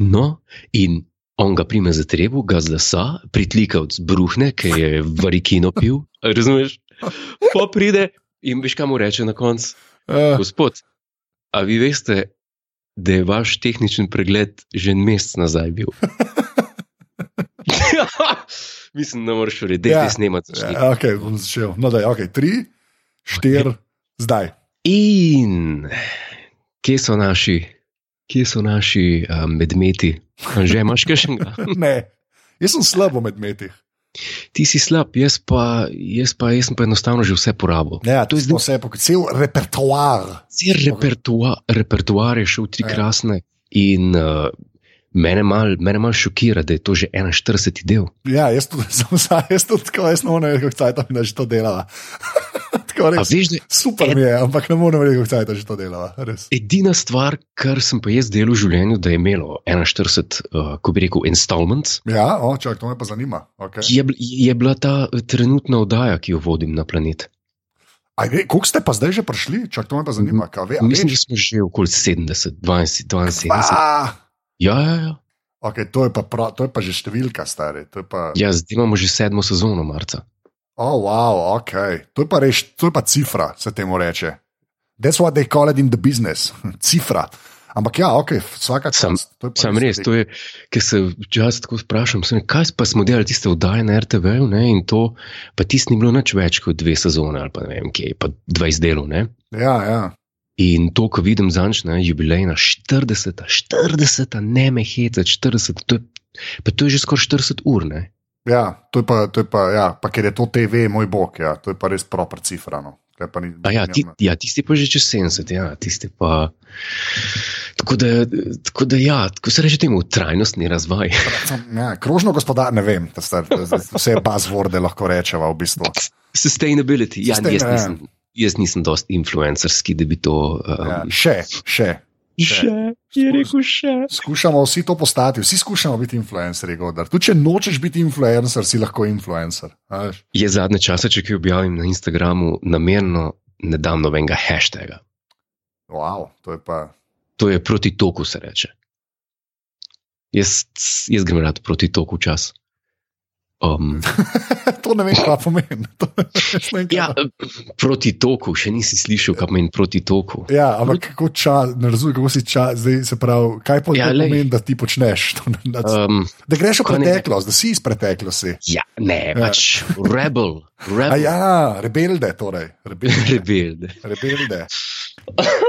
No, in on ga prime za trebu, ga zlasa, pritlikavc bruhne, ki je varikino pil, razumeš? Pa pride in veš, kam mu reče na koncu. Uh, Gospod, a vi veste, da je vaš tehnični pregled že en mesec nazaj bil? Mislim, da moraš urediti, da Ja. ti snemati. začni. ja, ok, bom začel. No, da je ok, tri, štiri, zdaj. In kje so naši, kje so naši uh, medmeti? Že imaš kakšnega? Ne, jaz sem slabo med metih. Ti si slab, jaz pa, jaz pa, jaz pa enostavno že vse porabil. Ja, To je je vse, pok- cel repertoar. Cel repertoar, repertoar je šel tri Ja. krasne in uh, mene malo mal šokira, da je to že 41. del. Ja, jaz tudi, sem vsa, jaz tudi tako, jaz ne reči, kako je to delala. Tako A res, veš, da je super mi je, ampak ne morem reči, kako cajt že to delala. Res. edina stvar, kar sem pa jaz delal v življenju, da je imelo 41, uh, ko bi rekel, installments, Ja, o, čak, to me pa zanima. Okay. je, je bila ta eh, trenutna oddaja, ki jo vodim na planet. Koliko ste pa zdaj že prišli? Čak, to me pa zanima. Kaj, ve, a Mislim, da veš? smo že okoli 70, 20, 72. Ah, Ja, ja, ja. okay, to, je pa prav, to je pa že številka, stari. To je pa, ja zdaj imamo že sedmo sezono marca. Oh, wow, okay. to je pa res, to je pa cifra, se temu reče. That's what they call it in the business. Cifra. Ampak ja, ok, vsaka Sam- je pa Sam res, to je, ker se včasih tako sprašujem, sem, kaj pa smo delali tiste oddaje na RTV, ne, in to, pa tisti ni bilo nič več kot dve sezone ali pa ne vem, kje, pa 20 delov. Ne. Ja, ja. In to, ko vidim zanč, ne, jubilejna 40, 40, ne me heca, 40, to je, pa to je že skoraj 40 ur. Ne. Ja, to je pa, to je pa, ja, pa ker je to TV, moj bog, ja, to je pa res proper cifra. No. Kaj pa ni, A ja, ti, ja, tisti pa že čez 70, ja, tisti pa. Tako da, tako da ja, tako se reče temu, trajnostni razvoj. Ja, krožno gospodar, ne vem, to sta- to- vse buzzworde lahko rečeva v bistvu. Sustainability. Ja, Sustain- jaz ja. nisem, jaz nisem dost influencerski, da bi to. Um, Ja, še, še. Še, je rekel še. Skušamo vsi to postati, vsi skušamo biti influencerji. Godar. Tudi če nočeš biti influencer, si lahko influencer. veš. Je zadnje čase, če kaj objavim na Instagramu, namerno ne dam nobenega hashtaga. Wow, to je pa. To je proti toku, se reče. Jaz, jaz grem rad proti toku čas. Um, to ne vem, kaj pomeni. Ne ja, proti toku, še nisi slišal, kaj pomeni proti toku. ja, ampak kako čas, ne razumem, kako si čas, zdaj se pravi, kaj Ja, ja, pomeni, da ti počneš. To, da, Um, da greš v ne- preteklost, da si iz preteklosti. ja, ne, pač rebel, A rebel, ja, rebelde, torej. Rebelde. rebel. rebelde.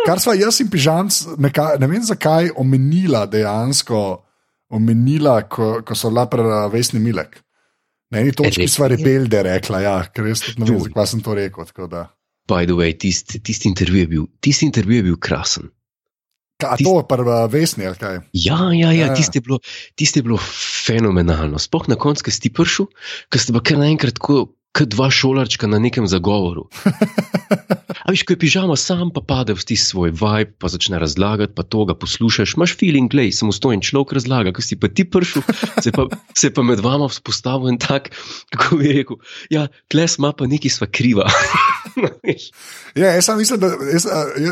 Kar sva jaz in pižamc, neka, ne vem zakaj, omenila dejansko, omenila, ko, ko so bila prevesni milek. Na eni točki sva rebelde rekla, ja, ker tudi ne vem, zakaj sem to rekel. By the way, tisti tist intervju je bil, tisti intervju je bil krasen. A Tist- to je prevesni, ali kaj? Ja, ja, ja, Ja. tisti je, bilo- tisti je bilo fenomenalno. Sploh na koncu, ki si ti prišel, ker ste pa kar naenkrat tako, kot dva šolarčka na nekem zagovoru. A veš, ko je pižama sam, pa pade v tisti svoj vibe, pa začne razlagati, pa to ga poslušaš, imaš feeling, glej, samostojen človek razlaga, ko si pa ti prišel, se pa, se pa med vama vzpostavil en tak, kako bi rekel, ja, tles ima pa neki sva kriva. Ja, jaz sem mislim, da jaz,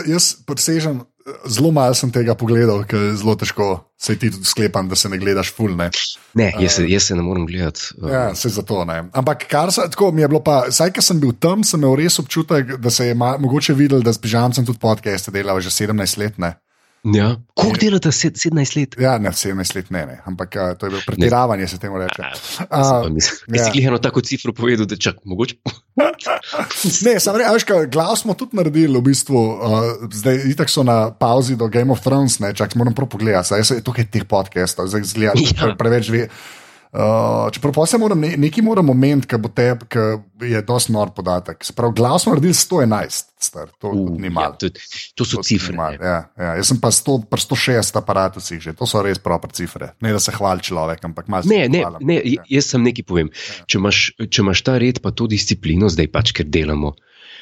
jaz, presežem, zelo malo sem tega pogledal, ker je zelo težko se ti tudi sklepam, da se ne gledaš ful. Ne. ne, jaz se, jaz se ne morem gledati. uh, Ja, se zato ne. Ampak kar se tako mi je bilo, pa, saj ker sem bil tam, sem imel res občutek, da se je ma, mogoče videl, da s pižamcem tudi podcaste delava že 17 let. Ne. Ja. Koliko delate, Sed- 17 let? Ja, ne, 17 let ne, ne. ampak a, to je bilo pretiravanje, se temu reče. A, A, mislim, ja. ja. Si eno tako cifro povedal, da čak, mogoče. Ne, samo kaj, glav smo tudi naredili, v bistvu, uh, zdaj itak so na pauzi do Game of Thrones, ne, čak moram prav pogledati, saj je tukaj teh podcastov, zdaj zgleda, ja. preveč ve. Uh, čeprav pa se moram, ne, nekaj moram omeniti, ki bo te, ki je dosti nor podatek. Se pravi, glav smo naredili 111, star, to uh, ni malo. Ja, to, to so To cifre. malo, ne. Ja, ja. Jaz sem pa 100, pri 160 aparatusih že, to so res proper cifre. Ne da se hvali človek, ampak malo se Ne, ne, hvalim. ne, Ja. jaz sem nekaj povem. Če imaš, če imaš ta red, pa to disciplino, zdaj pač, ker delamo,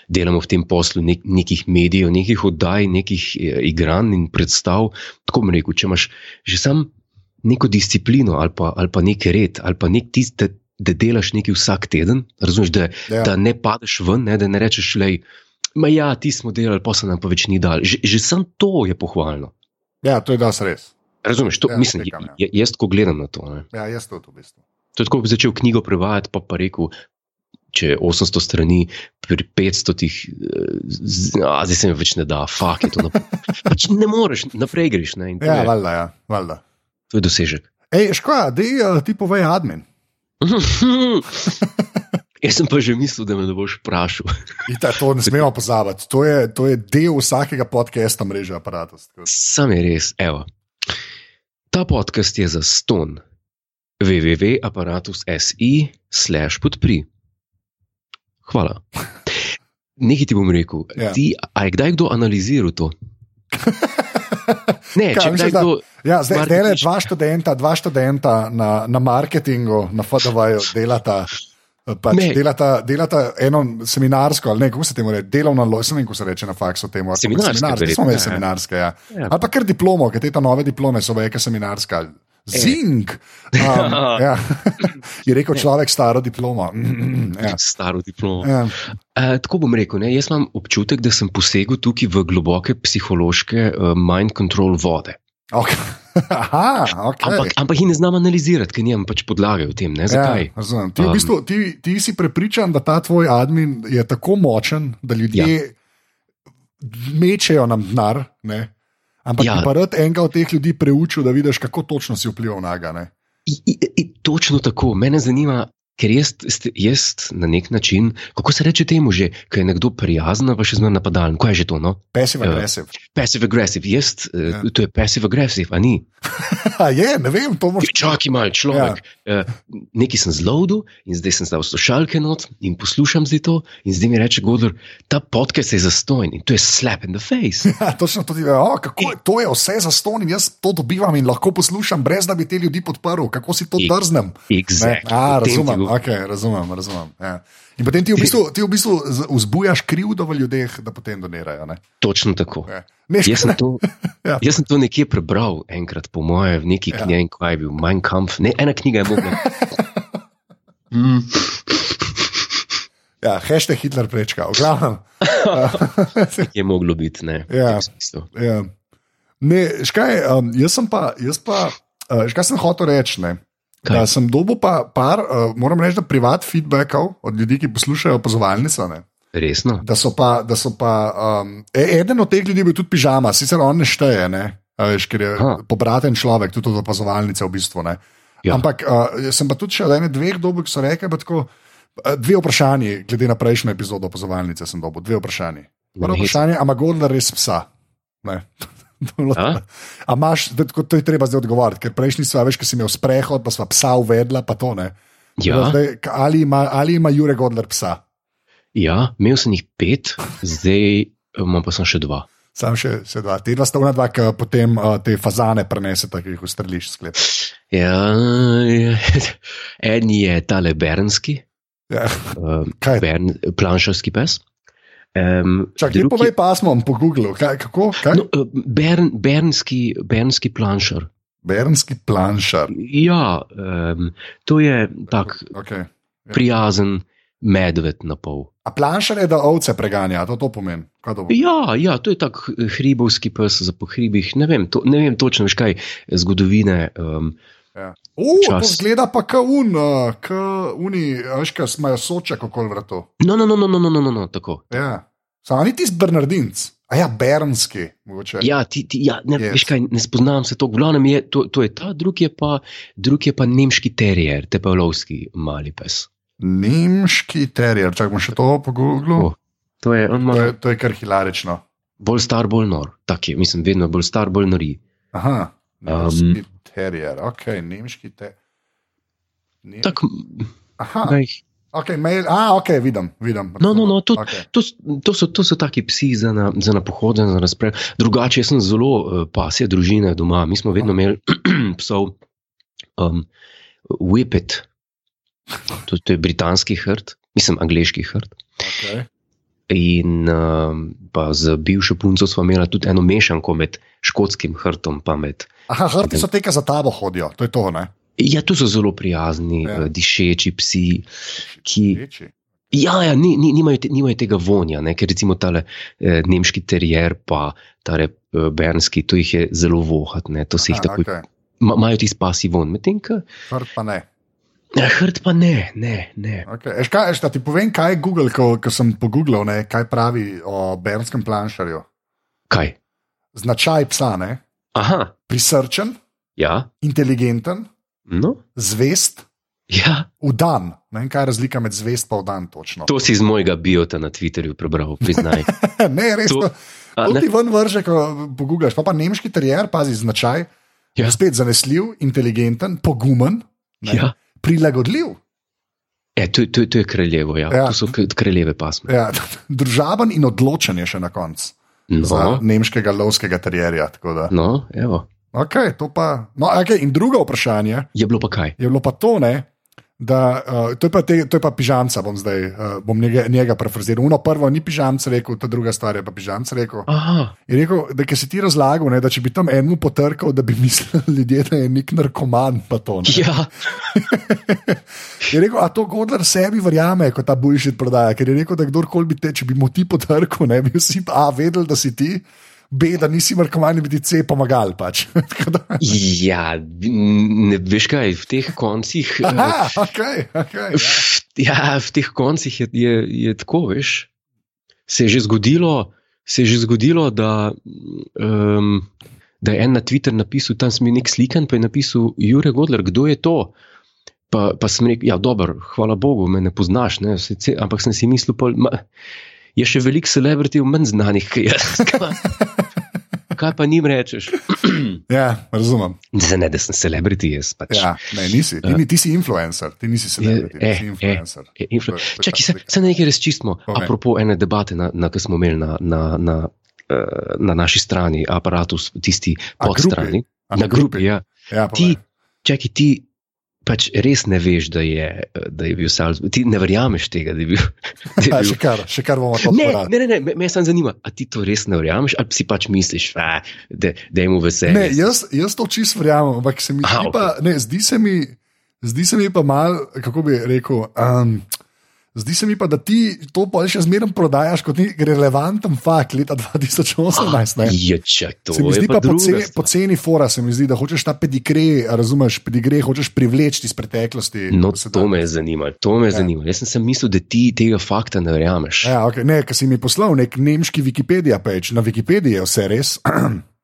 delamo v tem poslu nek, nekih medijev, nekih oddaj, nekih eh, igranj in predstav. Tako bom rekel, če imaš že sam neko disciplino ali pa, ali pa neki red, ali pa nek tist, da, da delaš nekaj vsak teden, razumeš, da, Ja. da ne padeš ven, ne, da ne rečeš, lej. Ma ja, ti smo delali, pa se nam pa več ni dal. Že, že sam to je pohvalno. ja, to je das res. Razumeš, to, Ja, mislim, tekam, ja. jaz ko gledam na to. Ne. Ja, jaz to v bistvu. To je tako, ko bi začel knjigo prevajati, pa pa rekel, če je 800 strani, pri 500, tih, eh, a, zdaj se mi več ne da, fuk je to. Pač ne moreš, naprej greš. Ne, Ja, valjda, ja, valjda. To je dosežek. Ej, škoda, da uh, ti povej admin. Jaz sem pa že mislil, da me ne boš vprašal. Ita, to ne smemo pozabiti. To je, to je del vsakega podcasta mreže aparatus. Sam je res, evo. Ta podcast je za ston. www.apparatus.si slash podpri. Hvala. Nekaj ti bom rekel. Ja. Ti, a je kdaj kdo analiziral to? Ne, Kaj, če misliš, da-. Ja, zdaj zdaj le dva študenta, dva študenta na, na marketingu, na FDV-ju delata. Pač Ne. delata, delata eno seminarsko, ali ne, kako se temu reče, delovno vem, kako se reče na faksu temu. ali Seminarske, seminarske, verjetno, ja, ja. seminarske, ja. Ja. Ali pa kar diplomo, ker te nove diplome so veke seminarska. Zing! Um, ja. Je rekel človek staro diplomo. ja. Staro diplomo. Ja. Uh, tako bom rekel, ne? jaz imam občutek, da sem posegel tukaj v globoke psihološke uh, mind control vode. Okay. Aha, okay. Ampak, ampak jih ne znam analizirati, ker nimam pač podlage v tem. Ne? Zakaj? Ja, razumem. ti, v Um, bistvu, ti, ti si prepričan, da ta tvoj admin je tako močen, da ljudje ja. mečejo nam denar, ne? Ampak ja. Pa rad enega od teh ljudi preučil, da vidiš, kako točno si vplival na ga. ne. I, i, i, točno tako. Mene zanima, ker jaz, jaz na nek način, kako se reče temu že, ko je nekdo prijazen, pa še zmeraj napadalen. Kaj je že to? No? Passive Ja. aggressive. Passive aggressive. Jaz, Ja. ja. to je passive aggressive, a ni? Je, ne vem, to moš. Čakaj malo, človek. Ja. Nekaj sem zlodil in zdaj sem zdal slušalke not in poslušam zdaj to in zdaj mi reče Godler, ta podcast je zastojn in to je slap in the face. Ja, točno to, oh, kako je, to je vse za ston in jaz to dobivam in lahko poslušam, brez da bi te ljudi podprl. Kako si to drznem? Ne? Exactly. A, O tem ti razumem. Okay, razumem. razumem ja. In potem ti v bistvu, ti v bistvu vzbujaš krivdo v ljudeh, da potem donirajo. Ne? Točno tako. Ja. Ne, Jaz sem, to, Ja. jaz sem to nekje prebral, enkrat, po mojem, v neki Ja. ja. knjigi, kaj je bil Mein Kampf. Ne, ena knjiga je mogla. Mm. Ja, hashtag Hitler prečka, v glavnem. Je moglo biti, ne. Ja. Ja. Ne, škaj, um, jaz sem pa, jaz pa uh, škaj sem hotel reči. Ne? Da Kaj? sem dobil pa par, uh, moram reči, privat feedbackov od ljudi, ki poslušajo opazovalnice. ne. Resno. Da so pa, da so pa um, e- eden od teh ljudi bil tudi pižama, sicer on ne šteje, ne? Veš, ker je Aha. pobraten človek, tudi od opazovalnice v bistvu. Ne? Ja. Ampak uh, sem pa tudi še od ene dveh dob, ki so rekli, tako. uh, Dve vprašanji, glede na prejšnjo epizodo opazovalnice, sem dobil dve vprašanji. Prvo vprašanje, ali ima Gordon res psa? Ne. A? A imaš, to je treba zdaj odgovoriti, ker prejšnji sva, veš, ki si imel sprehod, pa sva psa uvedla, pa to ne. Ja, Zdaj, ali, ima, ali ima Jure Godler psa? ja, imel sem jih pet, zdaj imam pa sem še dva. Sam še, še dva. Te dva sta ona dva, ki potem uh, te fazane prenesete, ki jih ustreliš sklep. Ja, en je tale Bernski, Ja. Kaj? Bern, planšarski pes. Um, Čak, ti povej pasmom po Googlu, kaj, kako? Kaj? No, eh, Bern, bernski, bernski planšar. Bernski planšar. Ja, um, to je tak Okay. prijazen medved na pol. A planšar je, da ovce preganja, to, to pomeni. To? Ja, ja, to je tak eh, hribovski pes za po hribih. Ne vem, to, ne vem točno, veš kaj zgodovine. Um, Ja. Uh, to zgleda pa kaun, uh, kauni, ajka smajo sočak okoli vrtu. No, no, no, no, no, no, no, no, no tako. Ja. Samo ni tisti Bernardinc. A ja, Bernski, mogoče. Ja, ti, ti, ja ne, yes. veš kaj, ne spoznam se to. Glavno je, to, to je ta, drugi je pa, drugi je pa nemški terijer, te pa lovski mali pes. Nemški terijer, čak bom še to pogooglil. Oh, to, je, ma, to, je, to je kar hilarično. Bolj star, bolj nor, tak je, mislim, vedno bolj star, bolj nori. Aha, um, nemški um, terier, ok, nemški terier. Nem... Tak, Aha, da jih- ok, mail, a, ok, vidim, vidim. No, no, no, to, okay. to, to, so, to so taki psi za na, za na pohode, za razpre. Drugače, jaz sem zelo uh, pasje družine doma. Mi smo vedno imeli psov, um, Whippet, to, to je britanski hrt, mislim, angliški hrt. okay. In um, pa z bivšo punco smo imeli tudi eno mešanko med škotskim hrtom in med. Aha, hrti so te, ki za tabo hodijo, to je to, ne? Ja, tu so zelo prijazni, Ja. ja. dišeči psi, ki Reči. Ja, ja ni, ni, nimajo, te, nimajo tega vonja, ne? ker recimo tale eh, nemški terier, pa tale eh, bernski, to jih je zelo vohat, ne? to se jih tako okay. imajo ti spasi von. Medtem, ko Hrt pa ne. Ja, hrt pa ne, ne, ne. Okay. Eš, kaj, eš, ti povem, kaj je Google, ko, ko sem pogooglal, ne, kaj pravi o bernskem planšarju. Kaj? Značaj psa, ne? Aha, prisrčen, ja, inteligenten, no, zvest, ja. vdan. Ne vem, kaj je razlika med zvest in vdan. Točno. To si iz mojega biota na Twitterju prebral, priznaj. ne, res. To- A, to ne? ti ven vrže, ko pogublaš. Pa, pa nemški terjer, pazi značaj. Ja. Ja. Spet zanesljiv, inteligenten, pogumen, ne, Ja. Prilagodljiv, E, to, to, to je kraljevo, ja. Ja. To so kraljeve pasme. ja, družaben in odločen je še na koncu. Za No, nemškega lovskega terjerja. no, evo. Okay, to pa, no, okay, in drugo vprašanje Je bilo pa kaj? je bilo pa to, ne, da uh, to, je pa te, to je pa pižamca, bom zdaj uh, bom njega, njega parafraziral. Uno prvo ni pižamca rekel, ta druga stvar je pa pižamca rekel. Aha, Je rekel, da si ti razlagal, ne, da če bi tam enemu potrkal, da bi mislili ljudje, da je nek narkoman. To, ne. ja, je rekel, a to Godler sebi verjame, ko ta bullshit prodaja. Ker je rekel, da kdorkoli bi te, če bi mu ti potrkal, ne bi vsi A vedeli, da si ti. B, da nisi narkoman, in bi ti C pomagal. Pač. Ja, ne veš kaj, v teh koncih. eh, Aha, okay, okay, ja. Ja, v teh koncih je, je, je tako, veš. Se je že zgodilo, se je že zgodilo da, um, da je en na Twitter napisal, tam sem nek slikan, pa je napisal Jure Godler, kdo je to? Pa, pa sem rekel, ja, dobro, hvala Bogu, me ne poznaš, ne, ce- ampak sem si mislil, pol, ma, je še veliko celebrity manj znanih, kot jaz. Kaj pa njim rečeš? ja, razumem. Zdaj ne, da sem celebrity, jaz pač. Ja, ne, nisi. Ti, ni- ti si influencer, ti nisi celebrity, ti eh, si influencer. Je influ- To je- to je Čakaj, se, se nekaj razčistimo. Povej. Apropo ene debate, na, na, ki smo imeli na, na, na, eh, na naši strani, aparatus, tisti pod strani. Na grupi, ja. Ja, Ti, čakaj, ti pač res ne veš, da je, da je bil Salzburg. Ti ne verjameš tega, da je bil. Da je bil še kar, še kar bomo to povedali. ne, ne, ne, me, me samo zanima, a ti to res ne verjameš, ali si pač misliš, "A, da, da je mu veselje. Ne, jaz, jaz to čist verjamem, ampak se mi Aha, zdi, pa, ne, zdi se mi, zdi se mi pa mal, kako bi rekel. Um, Zdi se mi pa, da ti to pa še zmeraj prodajaš kot nek relevanten fakt leta 2018. Ne? Je, če to Se mi zdi pa pa druga poceni, stvar. poceni fora, se mi zdi, da hočeš ta pedigre, razumeš, pedigre hočeš privleči iz preteklosti. No, to da- me je zanimalo. To me je Ja. zanimalo. Jaz sem se mislil, da ti tega fakta ne verjameš. Ja, okay. Ne, ker si mi poslal nek nemški Wikipedia page. Na Wikipediji je vse res.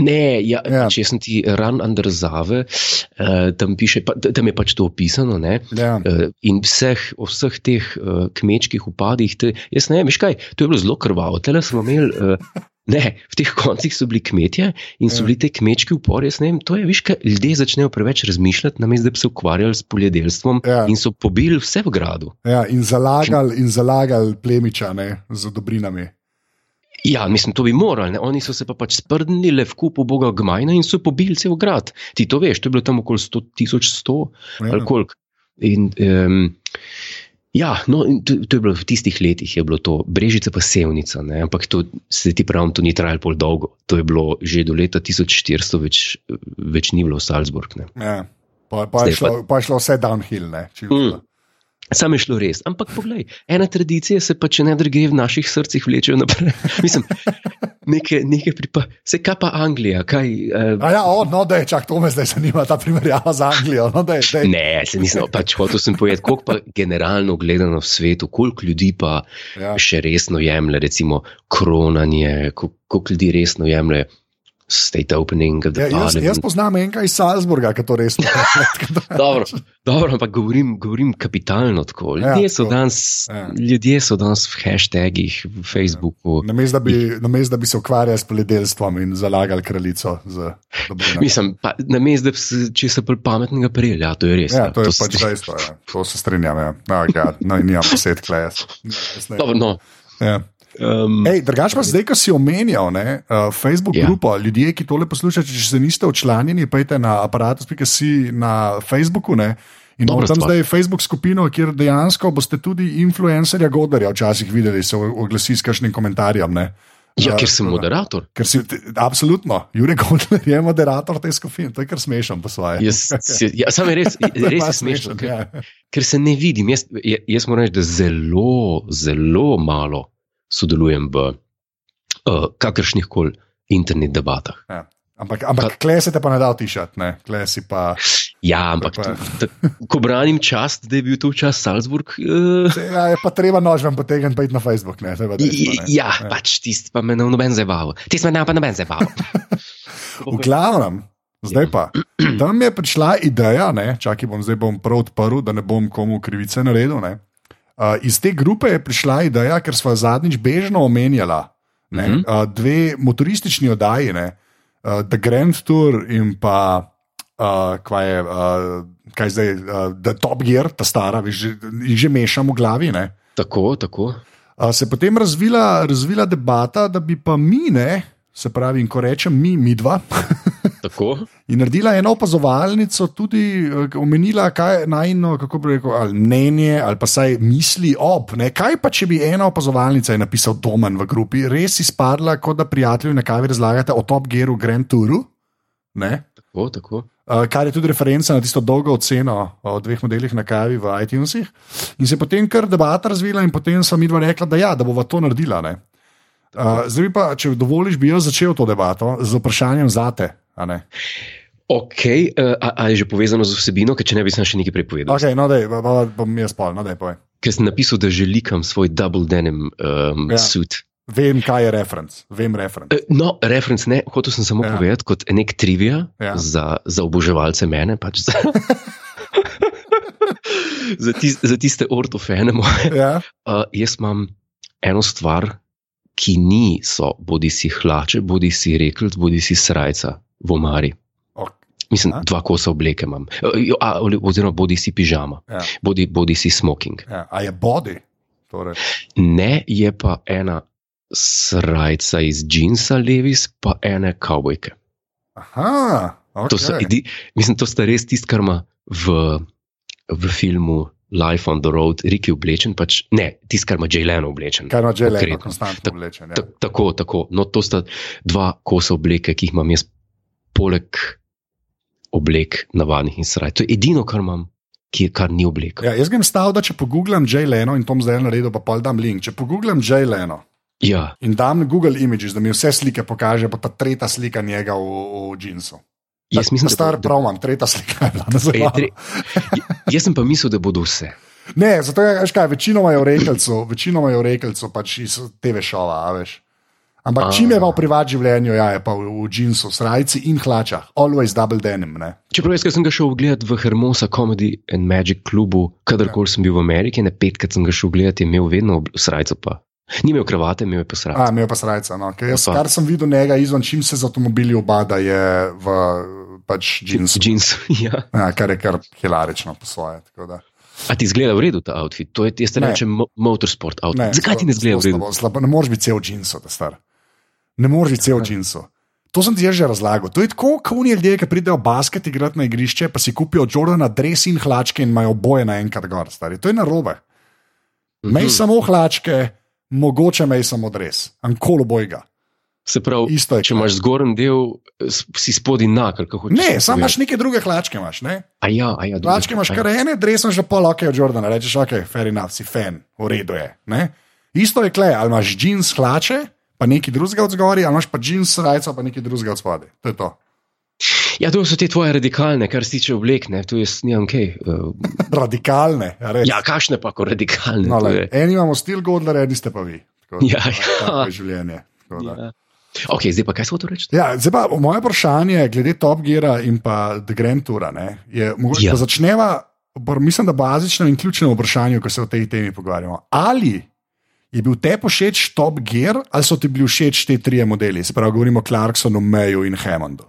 Ne, ja, Ja. če sem ti ran under zave, uh, tam, piše, pa, tam je pač to opisano. Ne? ja. Uh, in vseh, o vseh teh uh, kmečkih upadih, te, jaz ne vem, veš kaj, to je bilo zelo krvavo. Tele smo imeli, uh, ne, v teh koncih so bili kmetje in so Ja. bili te kmečki upori. Jaz ne vem, to je, veš kaj, ljudje začnejo preveč razmišljati, namesto da bi se ukvarjali s poljedelstvom Ja. in so pobili vse v gradu. Ja, in zalagali, in zalagali plemiča ne, z dobrinami. Ja, mislim, to bi morali. Ne? Oni so se pa pač sprdnili le v kupu Boga Gmajna in so pobili cel grad. Ti to veš, to je bilo tam okoli 100 tisoč 100 Ja. ali koliko. In, um, ja, no, to, to je bilo v tistih letih, je bilo to brežica pa sevnica, ne? ampak to se ti pravim, to ni trajalo pol dolgo. To je bilo že do leta 1400, več, več ni bilo v Salzburg. Ne? Ja. Pa, pa, je šlo, pa je šlo vse downhill. Ne, Mm. Sam je šlo res. Ampak poglej, ena tradicija se pa, če ne drge, v naših srcih vlečejo naprej. Mislim, nekaj, nekaj pripa. Se kaj pa Anglija? Kaj, uh, A Ja, o, no, da je čak to me zdaj zanima, ta primerjava z Anglijo. No, dej, dej. Ne, se nisem pač hotel sem povedati, koliko pa generalno gledano v svetu, koliko ljudi pa Ja. še resno jemlje, recimo kronanje, kol- koliko ljudi resno jemlje state opening of the Ja, jaz, jaz parliament. poznam enega iz Salzburga, ki to res ne Dobro, dobro, ampak govorim, govorim kapitalno tako. Ja, Ljudje so, tako. danes, Ja. ljudje so danes v hashtagih, v Facebooku. Namesto da, bi- namesto da bi se ukvarjali s poljedelstvom in zalagali kraljico z. Mislim, pa, na mestu, da se česa bolj pametnega prijeli, ja, to je res. Ja, to je se- pač dejstvo. Ja. To se strinjam. Ja. No, God, no, nimam besed, klejes. Dobro, no, Ja. Um, Ej, drugač pa zdaj, ko si omenjal ne, uh, Facebook Ja. ja. grupo, ljudje, ki tole poslušate, če se niste včlanjeni, pojdite na aparatus.si na Facebooku. Ne, In imamo tam zdaj Facebook skupino, kjer dejansko boste tudi influencerja Godarja včasih videli, se oglasi s kakšnim komentarjem. Ne. Ja, Uh, ker sem moderator. Ker si, te- absolutno, Jurek Gondler je moderator te skupine, to je kar smešen po svoje. Jaz, se- ja, sam je res, res je smešno, ker, ja. ker se ne vidim. Jaz, ja- jaz moram reči, da zelo, zelo malo sodelujem v uh, kakršnih koli internet debatah. Ja. Ampak, ampak kle se te pa ne da utišati, ne, kle si pa. Ja, ampak pa- t- t- ko branim čast, da je bil to čas Salzburg. Uh, Ja, je pa treba nožem potegniti pa iti na Facebook, ne, dejstvo, ne. ja, pač tisti pa me na noben zabaval. Tisti me ne pa noben zabaval. V glavnem, zdaj pa. Tam je prišla ideja, ne, čakaj, bom zdaj bom prav odprl, da ne bom komu krivice naredil. Ne. Uh, iz te grupe je prišla ideja, ker smo zadnjič bežno omenjala ne, Mhm. uh, dve motoristični oddaji, ne, uh, The Grand Tour in pa uh, kaj je, uh, kaj zdaj, uh, The Top Gear, ta stara, veš, že- jih že mešam v glavi. Ne. tako, tako. Uh, se je potem razvila, razvila debata, da bi pa mi, ne, se pravi, in ko rečem mi, mi dva. In naredila eno opazovalnico, tudi eh, omenila, kaj je najno, kako bi rekel, ali mnenje, ali pa saj misli ob. Ne? Kaj pa, če bi ena opazovalnica, je napisal Domen v grupi, res izpadla, kot da prijatelju na kavi razlagate o Top Gearu Grand Touru. Ne? tako, tako. Uh, kar je tudi referenca na tisto dolgo oceno o dveh modelih na kavi v iTunesih. In se je potem kar debata razvila, in potem sem mi dva rekla, da, ja, da bova to naredila. ne. Uh, zdaj pa, če dovoliš, bi jaz začel to debato z vprašanjem zate. Ok, uh, a, a je že povezano z vsebino, ker če ne bi sem še nekaj prepovedal. Okay, no, pa, pa, bom jaz pol, no, dej, povej. Ker sem napisal, da želikam svoj double denim um, Ja. suit. Vem, kaj je referenc, vem referenc. Eh, No, referenc ne, hotel sem samo Ja. povedati kot nek trivia ja. za, za oboževalce mene. Pač za, za, tis, za tiste ortofene moje. Ja, Uh, jaz imam eno stvar, ki ni so bodi si hlače, bodi si rekelc, bodi si srajca v omari. Mislim, A? dva kosa obleke imam. Jo, a, Oziroma, bodi si pižama, ja, bodi, bodi si smoking. ja. A je body? Torej, Ne, je pa ena srajca iz džinsa, levis, pa ene kavbojke. aha, okay. To, so edi, mislim, to sta res tisto, kar ima v, v filmu Life on the Road, Riki oblečen, pač, ne, tisto, kar ima Jay Leno oblečen. Kar ima že lepo, konkretno. konstantno oblečen. Ja. Ta, tako, tako. No, to sta dva kosa obleke, ki jih imam jaz, poleg oblek, navadnih in sraj. To je edino, kar imam, ki je kar ni obleka. Ja, jaz grem stav, da če pogooglam Jay Leno in tom zdaj naredil, pa pol dam link. Če pogooglam Jay Leno Ja, in dam Google Images, da mi vse slike pokaže, pa ta tretja slika njega v, v džinsu. Jaz mislim, star da, da, prav imam, tretja slika je tre, jaz sem pa mislil, da bodo vse. Ne, zato je, veš kaj, večinoma je v rekelcu, večinoma je v rekelcu pač iz TV šova, a veš. Ampak A. čim je pa v privat življenju, ja, je pa v, džinsu, srajci in hlačah, always double denim. Ne. Čeprav jaz, sem ga šel gledati v Hermosa Comedy and Magic klubu, kadarkoli sem bil v Ameriki, ne petkrat sem ga šel gledati, imel vedno srajco pa. Ni imel kravate, imel je pa srajco. A, imel pa srajca. No. Ker Jaz, Pa. kar sem videl njega izven, čim se z avtomobili obada, je v pač džinsu. Jeans, ja. Ja, kar je kar hilarično po svoje. A ti zgleda v redu ta outfit? To je, jaz te rečem, mo- motorsport outfit. Ne, Zakaj ti ne zgleda v redu? slabo, slabo, ne moreš biti cel džinsu, da star. Ne moreš biti cel džinsu. To sem ti že razlagal. To je tako, kot oni ljudje, ki pridejo basket igrati na igrišče, pa si kupijo Jordana, dres in hlačke in imajo oboje naenkrat gor. Stari. To je narobe. Mej Mhm. samo hlačke, mogoče mej samo dres, ankolo bojga. Se pravi, Isto je. če imaš zgoren del, si spodaj ali kako hočeš. Ne, samo imaš neke druge hlačke. Imaš, ne? A ja, a ja. Hlačke imaš kar ene, dres imaš že pol ok od Jordana, rečeš ok, fair enough, si fan, v redu je. Ne? Isto je kle, ali imaš džins hlače, pa nekaj drugega od zgori, ali imaš pa džins srajco, pa nekaj drugega od spodaj. To je to. Ja, to so te tvoje radikalne, kar se tiče oblek, ne, tu jaz nimam kaj. Uh, Radikalne, a res. ja, kakšne pa, ko radikalne. no, eni imamo stil Godler, eni ste pa vi. Tako Ja, ja. je življenje. Tako da. Ja. Ok, zdaj pa kaj smo to reči? Ja, zdaj pa moje vprašanje glede Top Geara in pa The Grand Toura. Ne, je, mogoče, Ja. začneva, mislim, da bazično in ključno vprašanje, ko se o tej temi pogovarjamo. Ali je bil te všeč Top Gear ali so ti bili všeč te trije modeli, se pravi, govorimo o Clarksonu, Mayu in Hammondu.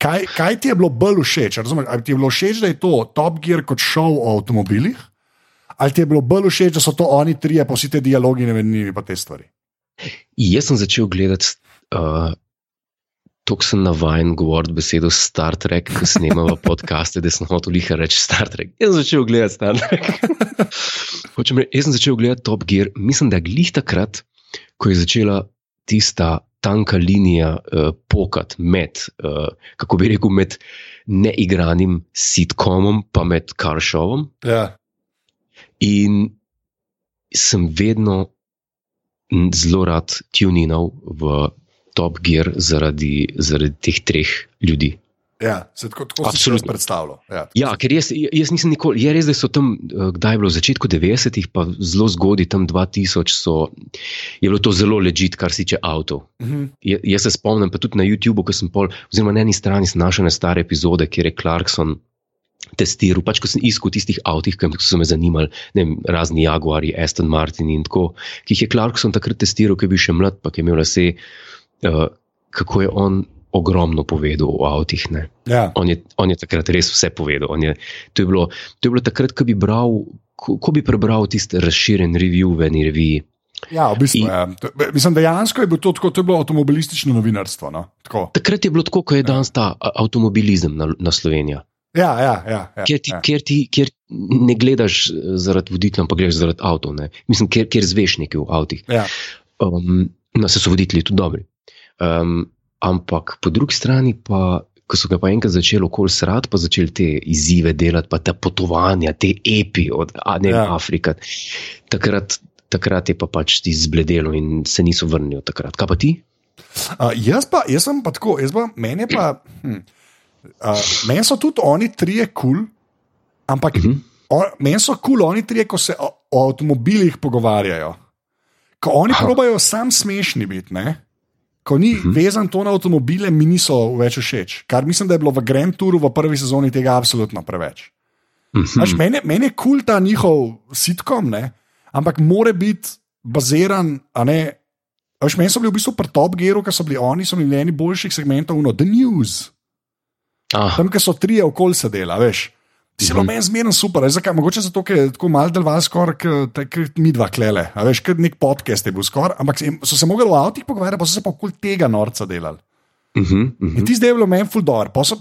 Kaj, kaj ti je bilo bolj všeč? Razumeš, ali ti je bilo všeč, da je to Top Gear kot šov o avtomobilih, ali ti je bilo bolj všeč, da so to oni trije, pa vsi te dialogi med njimi, pa te stvari. Jaz sem začel gledati, uh, tako sem navaden govoriti besedo Star Trek, ko snemamo podcaste, da sem hotel liha reči Star Trek. Jaz sem začel gledati Star Trek. Reči, jaz sem začel gledati Top Gear, mislim, da je glih takrat, ko je začela tista tanka linija uh, pokat med, uh, kako bi rekel, med neigranim sitkomom, pa med karšovom. Ja. In sem vedno zelo rad tuninal v Top Gear zaradi, zaradi teh treh ljudi. Ja, se tako, tako si si predstavljal. Ja, ja, ker jaz, jaz nisem nikoli, je res, da so tam, eh, kdaj je bilo v začetku 90-ih, pa zelo zgodaj, tam 2000, so, je bilo to zelo ležit, kar se tiče avtomobilov. Uh Mhm. -huh. Jaz se spomnim, pa tudi na YouTubu, ko sem pol, oziroma na eni strani sem našel ne stare epizode, kjer je Clarkson testiral, pač ko sem iskal tistih avtomobilih, ki so me zanimali, ne vem, razni Jaguari, Aston Martin in tako, ki jih je Clarkson takrat testiral, ki je bil še mlad, pa ki je imel vse, uh, kako je on ogromno povedal o avtih. Ne. Ja. On, je, on je takrat res vse povedal. Je, to, je bilo, to je bilo takrat, ko bi, bral, ko, ko bi prebral tisti razširjen review v eni reviji. Ja, v bistvu, In- ja. To- Mislim, dejansko je bilo to, tako, to je bilo avtomobilistično novinarstvo. No? Tako. Takrat je bilo tako, kot je danes ta avtomobilizem na, na Slovenija. Ja, ja, ja, ja, Ker ti, ja. ker ti ker ne gledaš eh, zaradi voditelja, ampak gledaš zaradi avtov. Ne. Mislim, ker, ker zveš nekaj v avtih. Ja. Um, no, se so voditelji tudi dobri. Um, ampak po drugi strani pa. Ko so ga pa enkrat začeli okoli srati, pa začeli te izzive delati, pa ta potovanja, te epi od ne, Ja. Afrike. Takrat, takrat je pa pač ti zbledelo in se niso vrnili takrat. Kaj pa ti? Uh, jaz, pa, jaz sem pa tako, jaz pa, meni, pa, hm, uh, meni so tudi oni trije kul, cool, ampak uh Mhm. -huh. meni so kul cool oni trije, ko se o, o avtomobilih pogovarjajo. Ko oni Aha. probajo sam smešni biti, ne? Ko ni. -huh. vezan to na avtomobile, mi niso več všeč. Kar mislim, da je bilo v Grand Touru v prvi sezoni tega absolutno preveč. Mhm. Znaš, meni, meni je kul ta njihov sitkom, ne? ampak mora biti baziran. a Ne, Veš, meni so bili v bistvu pri Top Gearu, ker so bili oni, so bili eni boljših segmentov, no, The News, Ah, tam, kjer so trije okoli sedela, veš. Si bilo Mhm. meni zmeren super, veš, zakaj? mogoče zato, ker je tako mal deloval skoraj kot mi dva klele, a veš, kot nek podcast je bil skoraj, ampak se- so se mogli o avtih pogovarjati, pa so se pa okoli tega norca delali. uh -huh, uh In -huh. ti zdaj je bilo meni ful dobro. Tisto,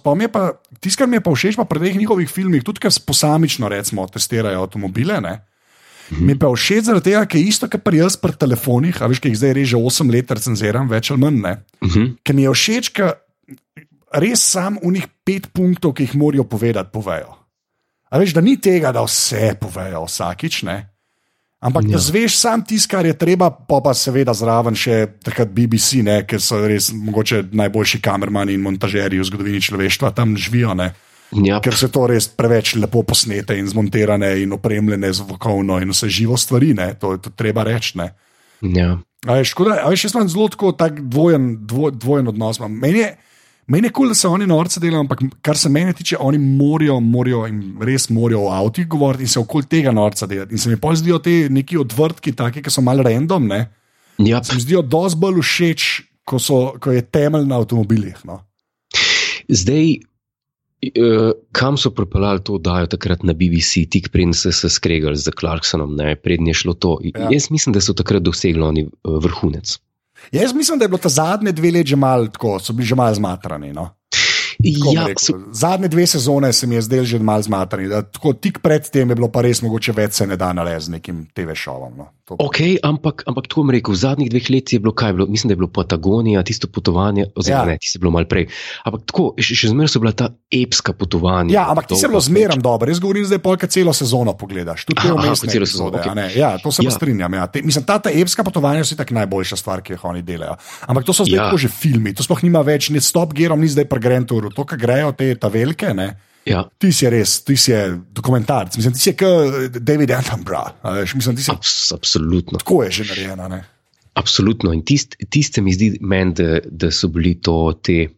kar mi je pa všeč pa pri teh njihovih filmih, tudi ker posamično recimo, testirajo avtomobile. Ne? Mi je pa všeč zaradi tega, ker je isto, kar pri jaz pri telefonih, a veš, ki jih zdaj reže 8 let recenziram, več ali manj. Ne? Uh -huh. Ker mi je všeč, ker res sam unih pet punktov, ki jih morajo povedati, povejo. A veš, da ni tega, da vse povejo vsakič, ne? Ampak ja. zveš sam tisto, kar je treba, pa pa seveda zraven še takrat BBC, ne, ker so res mogoče najboljši kamermani in montažerji v zgodovini človeštva tam živijo, ne, Ja, ker se to res preveč lepo posnete in zmontirane in opremljene zvokovno in vse živo stvari, ne, to je to treba reči. ja. A veš, tako da, a veš, jaz imam zelo tako tak dvojen, dvo, dvojen odnos. Meni je, meni je kul, cool, da se oni norce delajo, ampak kar se mene tiče, oni morajo, morajo in res morajo o avtih govoriti in se okoli tega norca delati. In se mi pol zdijo te neki odvrtki, taki, ki so malo random, ne? ja. se mi zdijo dosti bolj všeč, ko, so, ko je temelj na avtomobilih. No. Zdaj, uh, kam so pripeljali to, da je takrat na BBC, tik preden so se skregali z Clarksonom, preden je šlo to. Ja. Ja. Jaz mislim, da so takrat dosegli oni eh, vrhunec. Jaz mislim, da je bilo ta zadnje dve leti že malo tako, so bili že malo zmatrani. No. Tako Ja, so, Zadnje dve sezone se mi je zdel že malo zmatrani. Tako tik pred tem je bilo pa res mogoče več se ne da narediti z nekim TV-šovom. No. To- ok, ampak, ampak to bom rekel, v zadnjih dveh letih je bilo kaj, bilo, mislim, da je bilo Patagonija, tisto potovanje, oziroma Ja. ne, tisto je bilo malo prej. Ampak tako, še, še zmeraj so bila ta epska potovanja. Ja, ampak ti se je bilo zmeraj dobro. Jaz govorim zdaj, polka celo sezono pogledaš. Tudi Aha, aha, celo sezono, okej. ne? Ja, to se ja. Ja. strinjam. Ja. Te, mislim, ta, ta epska potovanja so tako najboljša stvar, ki jih oni delajo. Ampak to so zdaj Ja. že filmi, to sploh nima več, ni stop gearom, ni zdaj pri Grand Touru. To, kar grejo te ta velike, ne. Ja, Ti si res, ti si dokumentarc, mislim, ti si kot David Attenborough. Mislim, si abs, absolutno. tako je že narejena. Ne? Absolutno. In tist, tist se mi zdi, men, da, da so bili to te,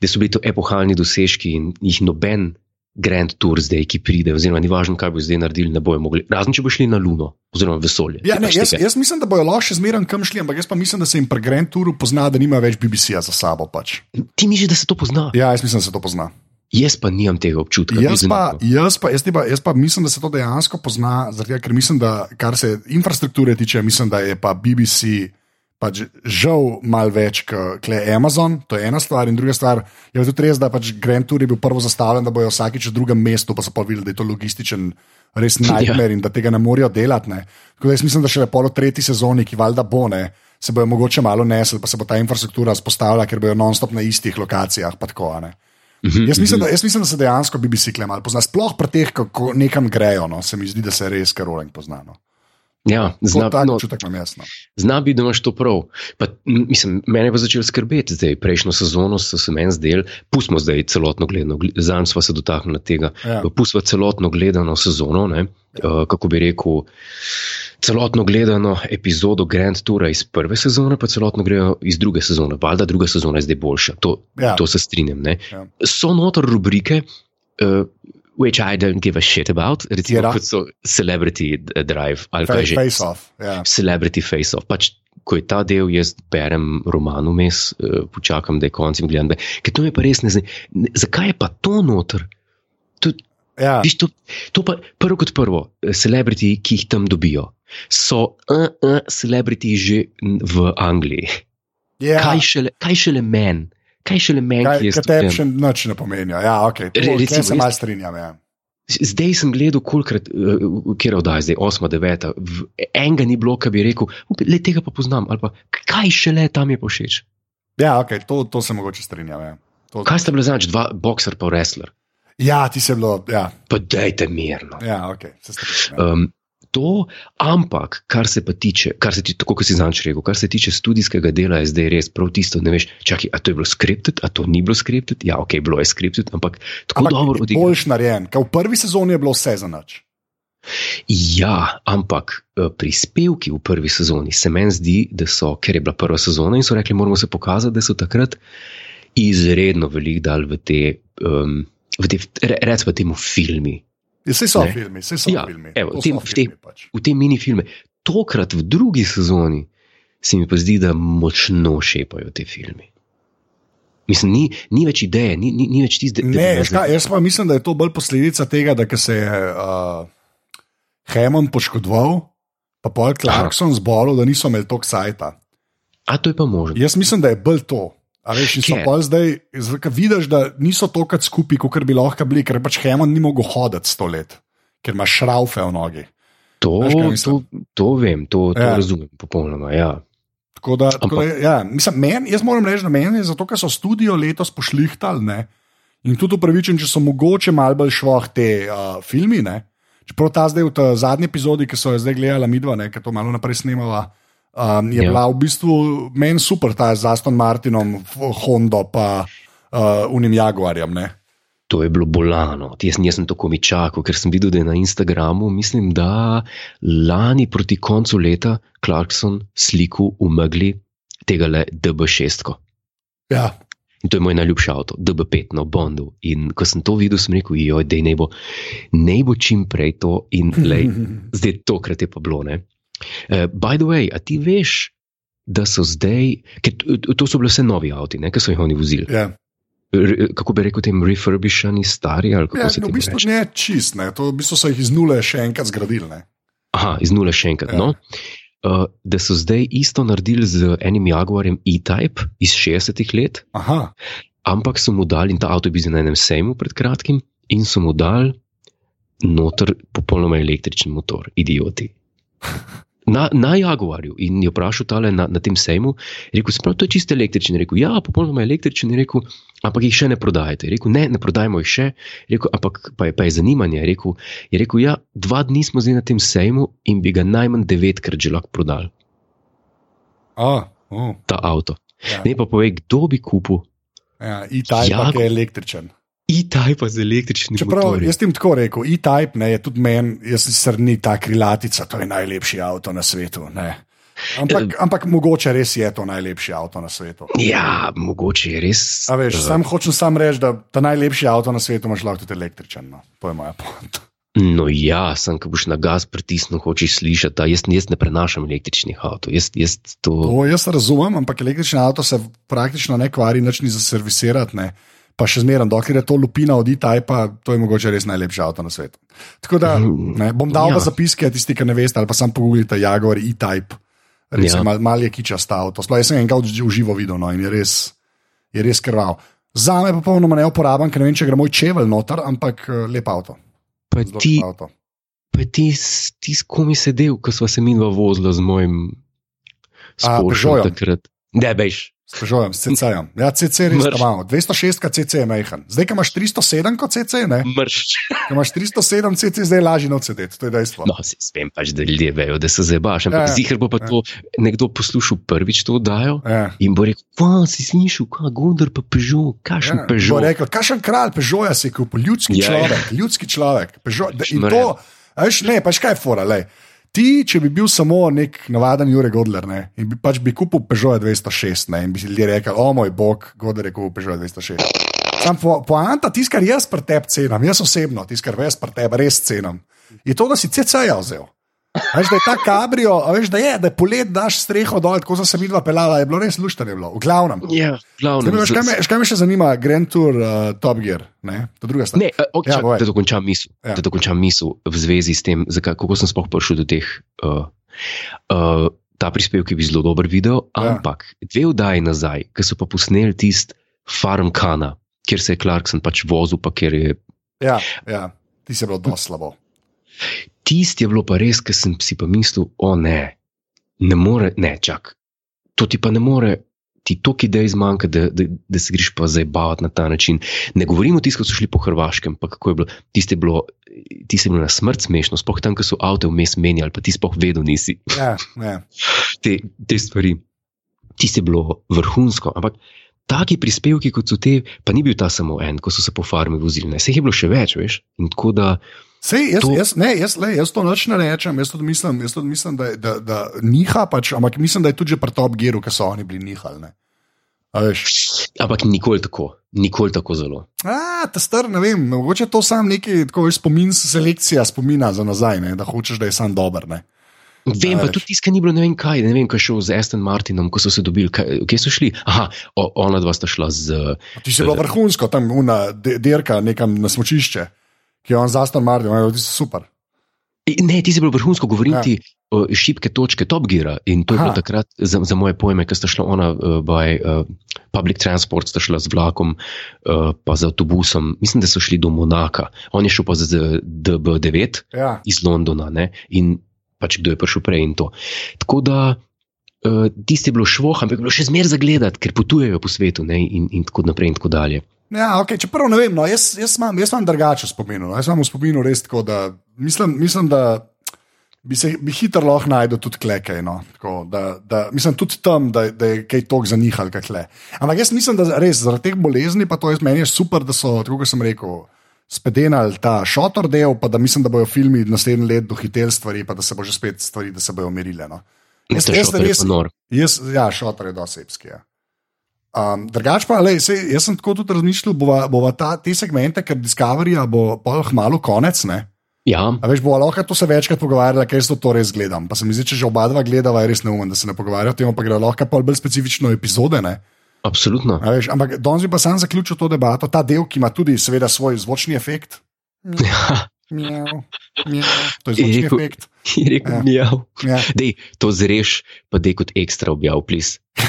da so bili to epohalni dosežki in jih noben Grand Tour zdaj, ki pride, oziroma ni važno, kaj bo zdaj naredili, ne bojo mogli. Razen če bo šli na Luno, oziroma vesolje. Ja, ne, Pač jaz, jaz mislim, da bojo lahko še zmeraj kam šli, ampak jaz pa mislim, da se jim pri Grand Touru pozna, da nima več BBC-ja za sabo. Pač. Ti misliš, da se to pozna? Ja, jaz mislim, da se to pozna. Jaz pa nimam tega občutka. Jaz pa, jaz, pa, jaz, pa, jaz pa mislim, da se to dejansko pozna, tega, ker mislim, da kar se infrastrukture tiče, mislim, da je pa BBC pač žal malo več kot Amazon, to je ena stvar. In druga stvar je tudi res, da pač Grand Tour je bil prvo zastavljen, da bojo vsakič v drugem mestu, pa so pa videli, da je to logističen. Res nightmare in da tega ne morejo delati. Ne. Tako da jaz mislim, da še lepo v tretji sezoni, ki valjda bo ne, se bojo mogoče malo nesli, pa se bo ta infrastruktura spostavila, ker bojo non-stop na istih lokacijah. Tako, uh -huh, jaz, mislim, -huh. da, jaz mislim, da se dejansko BBC klemal pozna, sploh pri teh, kako nekam grejo. No, se mi zdi, da se res Karoling poznano. Ja, zna, no, no. zna biti, da imaš to prav. Pa, mislim, mene je začelo skrbeti, zdaj prejšnjo sezono so se meni zdeli, pustimo zdaj celotno gledano, zanj smo se dotaknili tega, ja. pustimo celotno gledano sezono, ja. uh, kako bi rekel, celotno gledano epizodo Grand Toura iz prve sezone, pa celotno grejo iz druge sezone. Valjda druga sezona je zdaj boljša, to, ja. to se strinjam. Ja. So notor rubrike. Uh, which I don't give a shit about. Recimo, yeah. kot so Celebrity Drive ali kaj že. Face off. Yeah. Celebrity Face off. Pač, ko je ta del, jaz berem roman vmes, uh, počakam, da je konc in gledam. Ker to mi pa res ne zdi. Zakaj je pa to noter? To, ja. viš, to, to pa prvo kot prvo, eh, celebrity, ki jih tam dobijo, so uh, uh, celebrity že v Angliji. Yeah. Kaj šele, šele meni? Kaj še le meni, je to? Kaj še noč ne pomeni. Ja, okay. Recimo, se malo strinjam. Ja. Zdaj sem gledal, kolikrat, uh, kjer oddaj, zdaj 8, 9, enega ni bilo, ki bi rekel, le tega pa poznam, ali pa kaj še le tam je pošeč. Ja, ok, to, to se mogoče strinjam. Ja. To, kaj sta bila znač, dva boxer pa wrestler? Ja, ti se je bilo, ja. Pa dajte mirno. Ja, ok, se strinjam. Ja. Um, to, ampak kar se pa tiče, kar se tiče, tako kot si zanč rekel, kar se tiče študijskega dela, je zdaj res prav tisto. Ne veš, čakaj, a to je bilo skriptet, a to ni bilo skriptet. Ja, ok, bilo je skriptet, ampak tako ampak dobro odigrano. Boljš narejen, ker v prvi sezoni je bilo vse za noč. Ja, ampak eh, prispevki v prvi sezoni se meni zdi, da so, ker je bila prva sezona in so rekli, moramo se pokazati, da so takrat izredno velik dal v te, um, v te recimo, temu filmi. Vse ja, so ne. filmi, vse so ja, filmi. Evo, tem, v, te, pač. v te mini filme. Tokrat v drugi sezoni se mi pa zdi, da močno šepajo te filme. Mislim, ni, ni več ideje, ni, ni, ni več tiste. Ne, jaz, jaz pa mislim, da je to bolj posledica tega, da se je uh, Hemon poškodoval, pa pol Clarkson zbolel, da niso imeli toliko sajta. A to je pa možno. Jaz mislim, da je bolj to. A veš, so pa zdaj, vidiš, da niso tokrat skupaj, kot bi lahko bili, ker pač Hemon ni mogel hoditi sto let, ker ima šraufe v nogi. To, veš, to, to vem, to, to ja. razumem popolnoma. Ja. Tako da, tako da ja, mislim, men, jaz moram reči, da meni je zato, ker so študijo letos pošlihtali. Ne? In tudi upravičen, če so mogoče malo bolj šloh te uh, filme. Čeprav ta zdaj v zadnji epizodi, ki so jo zdaj gledali, mi dva, ki to malo naprej snemala. Um, je ja. bila v bistvu meni super ta z Aston Martinom, Hondo pa uh, Unim Jaguarjem. Ne? To je bilo bolano. Jaz nisem tako mi čakal, ker sem videl, da je na Instagramu, mislim, da lani proti koncu leta Clarkson sliku umegli tega le DB6. Ja. In to je moj najljubši avto, DB5 na Bondu. In ko sem to videl, sem rekel, joj, da ne bo, ne bo čim prej to in lej, zdaj tokrat je pa bilo. Ne? Uh, by the way, a ti veš, da so zdaj, ker to so bile vse novi avtomobili, ki so jih oni vozili. Yeah. Ja. Kako bi rekel, tem refurbishani, stari ali kako ja, se no, v bistvu ne čist, ne. To, v bistvu so jih iz nule še enkrat zgradili. Ne. Aha, iz nule še enkrat. Yeah. No. Uh, da so zdaj isto naredili z enim Jaguarjem E-Type iz 60-ih let. Aha. Ampak so mu dali, in ta avto je bil na enem sejmu pred kratkim, in so mu dali noter popolnoma električni motor, idioti. Na, na Jaguarju in je vprašal tale na, na tem sejmu, rekel, sprav, to je čisto električen. Rekel, ja, popolnoma električen, rekel, ampak jih še ne prodajate. Rekel, ne, ne prodajmo jih še, rekel, ampak pa je, pa je zanimanje. Rekel, je rekel, ja, dva dni smo zdaj na tem sejmu in bi ga najmanj devetkrat že lahko prodali. A, oh. Ta avto. Ja. Ne pa povej, kdo bi kupil. Ja, Italija je električen. E-type z električnim Čeprav, motorjem. Jaz ti tako rekel, E-type je tudi meni, jaz sem ni ta krilatica, to je najlepši avto na svetu. Ampak, uh, ampak mogoče res je to najlepši avto na svetu. Ja, mogoče je res. Veš, uh, sam hočem sam reči, da ta najlepši avto na svetu imaš lahko tudi električen. No. To je moja poanta. No, ja, sem, ko boš na gas pritisnil, hočeš slišati. Jaz, jaz ne prenašam električnih avtomobilov. Jaz, jaz, to... to jaz razumem, ampak električni avto se praktično ne kvari, nič ni za servisirati pa še zmeraj, dokler je to lupina od E-Type, to je mogoče res najlepši avto na svetu. Tako da ne, bom dal ja. zapiske, tisti, ki ne veste, ali pa sam pogooglite Jaguar E-Type. Res ja. mal, mal je kičast avto. Sploh jaz sem enega v živo videl no, in je res, je res krval. Za me je popolnoma neuporaben, ker ne vem, če gre moj čevelj noter, ampak eh, lep avto. Pa ti, avto. pa ti, ti s komi sedel, ko smo se mi dva vozila z mojim Peugeotom? takrat. Ne, veš. S Peugeotom, s CC-jem. Ja, CC res Mrš. imamo. 206 kot CC je majhen. Zdaj, ko imaš 307 kot CC, ne? Mrš. Ko imaš 307 CC, zdaj je lažje noč sedeti, to je dejstvo. No, spem pač, da ljudje vejo, da se zebaš. Ampak Ja, ja, zihar bo pa Ja. to nekdo poslušal prvič to oddajo Ja. in bo rekel, pa si slišal, kaj Gondar pa Peugeot, kakšen Ja, bo Peugeot. rekel, kakšen kralj Peugeota si kupil, ljudski Ja, ja. človek, ljudski človek. Peugeot, da, in to, veš, ne, pač kaj je fora, lej. Ti, če bi bil samo nek navaden Jurek Godler, ne, in bi pač bi kupil Peugeot 206, ne, in bi si ljudje rekli, o moj bog, Godler je kupil Peugeot 206. Sam po, poanta, tisto, kar jaz pri tebi cenim, jaz osebno, tisto, kar jaz pri tebi res cenim, je to, da si CC-ja vzel. Veš, da je ta kabrio, veš, da je, da je polet daš streho dol, tako sem se videla pelala, je bilo res luštanje. Bilo. V glavnem. Ja, glavno. Zdaj, veš, kaj, me, kaj me še zanima, Grand Tour, uh, Top Gear, ne? to druga stvar. Ne, uh, okay, Ja, ja, povej. da dokončam misel. Ja. Ja. Da dokončam misel v zvezi s tem, zakaj, kako sem sploh prišel do teh. Uh, uh, ta prispevek je bil zelo dober video, Ja. ampak dve vdaji nazaj, ki so pa posneli tisti Farm Kana, kjer se je Clarkson pač vozil, pa kjer je. Ja, ja, ti si bilo dosti slabo. Tisti je bilo pa res, ker sem si pa mislil, o ne, ne more, ne, čak. To ti pa ne more. Ti toliko idej zmanjka, da, da, da se greš pa zabavati na ta način. Ne govorimo o tistih, ki so šli po Hrvaškem, pa kako je bilo. Tisti je bilo, tisti je bilo na smrt smešno, sploh tam, ko so avto vmes menjali, pa ti sploh vedel nisi Ja, ja. te, te stvari. Tisti je bilo vrhunsko. Ampak taki prispevki, kot so te, pa ni bil ta samo en, ko so se po farmi vozili. Ne. Jih je bilo še več, veš. In tako da, Sej, jaz, To- jaz, ne, jaz, le, jaz to noč ne rečem, jaz tudi mislim, jaz tudi mislim da, da, da niha, pač, ampak mislim, da je tudi pri Top Gearu, ki so oni bili nihali. ampak nikoli tako, nikoli tako zelo. A, ta star, ne vem, mogoče to sam neki tako veš, spomin, selekcija spomina za nazaj, ne, da hočeš, da je sam dober. Ne. Vem, pa tudi tiskaj ni bilo, ne vem kaj, ne vem, kaj šel z Aston Martinom, ko so se dobili, kaj, kje so šli. Aha, o, ona dva sta šla z. Ti si bilo vrhunsko, tam una de- dirka nekam na smočišče, ki je on za Aston Martin, ti super. I- Ne, ti si bil vrhunsko, govorim Ja. ti o šibke točke Top Geara in to je Aha. bilo takrat za, za moje pojme, ker sta šla ona uh, by uh, public transport, sta šla z vlakom, uh, pa z avtobusom, mislim, da so šli do Monaka, on je šel pa z z DB9 Ja. iz Londona ne? in pač kdo je prišel prej in to. Tako da. Uh, tisti je bilo švoh, ampak je bilo še zmeraj zagledati, ker potujejo po svetu ne, in, in tako naprej. In tako dalje. Ja, okay, čeprav ne vem, no, jaz, jaz, imam, jaz imam drugače spomin. No. Jaz imam v spominu res tako, da mislim, mislim da bi se bi hitro lahko najdel tudi klekaj. No. Tako, da, da, mislim tudi tam, da, da je kaj tok zanihal, kaj le. Ampak jaz mislim, da res zaradi teh bolezni, pa to je meni je super, da so, tako kot sem rekel. Spedenali ta šotor del, pa da mislim, da bojo filmi naslednji let dohiteli stvari, pa da se bo že spet stvari, da se bojo umirile. No. Jaz- jaz nor. Jaz, ja, šotor je dosebski. Ja. Um, drugač pa, lej, sej, jaz sem tako tudi razmišljal, bova, bova ta, te segmente, ker Discoveryja bo pa malo konec. Ne? Ja, A veš, bo lahko to se večkrat pogovarjala, ker jaz to, to res gledam. Pa se mi zdi, če že oba dva gledava, je res neumen, da se ne pogovarjajo o tem, pa gre lahko pa bolj specifično epizode. Ne? absolutno. A Veš, ampak danes bi pa sam zaključil to debato, ta del, ki ima tudi, seveda, svoj zvočni efekt. Ja, Miau, miau. To je Je rekel- efekt. je rekel, Ja. ja. Ja. Dej, to zreš, pa dej kot ekstra objav, plis.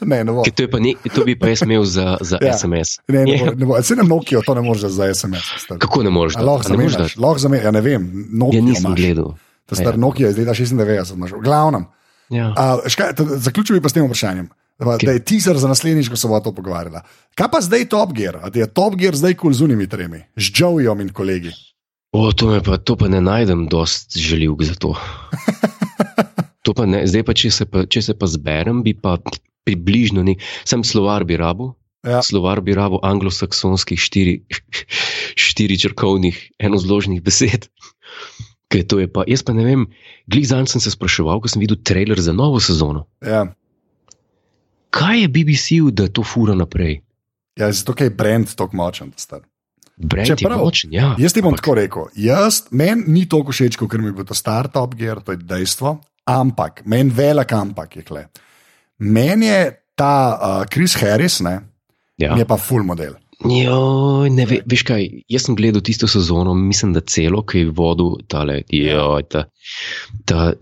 Ne, ne bo. Ker to, je pa ne, to bi pa jaz imel za, za Ja. SMS. Ne, ne bo, Ja. ne bo. Se ne Nokia, to ne moreš za SMS. stari. Kako ne moreš? Lahko zamenjaš, lahko zamenjaš, ja ne vem, Nokia Ja, nisem imaš. gledal. Ta star Ja. Nokia iz leta 96, imaš. v glavnem. Ja. A, škaj, Zaključil bi pa s tem vprašanjem. Da, je teaser za naslednjič, ko se bo to pogovarjala. Kaj pa zdaj Top Gear? A ti je Top Gear zdaj kul z unimi tremi, z Joeyom in kolegi? O, to, pa, to pa ne najdem dost željivk za to. to pa ne, zdaj pa če, se pa, če se pa zberem, bi pa približno nek, sem slovar bi rabo. Ja. Slovar bi rabo anglosaksonskih štiri, štiri črkovnih, enozložnih besed. Ker to je pa, jaz pa ne vem, glih zanj sem se spraševal, ko sem videl trailer za novo sezono. Ja. Kaj je BBC-u, da to fura naprej? Ja, zato je brand tako močen. ta star. Brand je Čeprav- močen, ja. Jaz ti bom ampak- tako rekel. Jaz, meni ni toliko všeč, kot mi bo to star Top Gear, to je dejstvo. Ampak, meni velik ampak je kle. Meni je ta uh, Chris Harris, ne, Ja. je pa full model. Joj, ne ve, veš kaj, jaz sem gledal tisto sezono, mislim, da celo, ki je vodil tale, joj, ta, ta,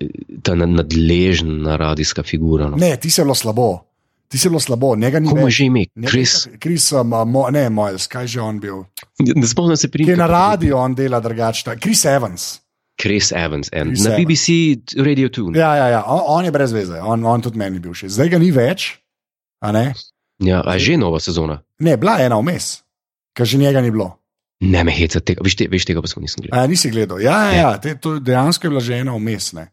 ta na- nadležna radijska figura. No. Ne, ti se je bilo slabo. Ti je bilo slabo, njega ni več. že ime? Njega- Chris, Chris, um, mo, ne, Miles, kaj že on bil. ne spomnim se pri na radiju on dela drugače. Chris Evans. Chris Evans, en, Chris na Evans. BBC Radio 2. Ja, ja, ja. On, on je brez veze, on, on tudi meni bil všeč. Zdaj ga ni več, a ne? Ja, a že nova sezona. Ne, bila je ena vmes, ker že njega ni bilo. Ne me heca tega, veš, te, veš tega pa sem nisem gledal. A, nisi gledal. Ja, ja, ja te, to dejansko je bila že ena vmes. ne.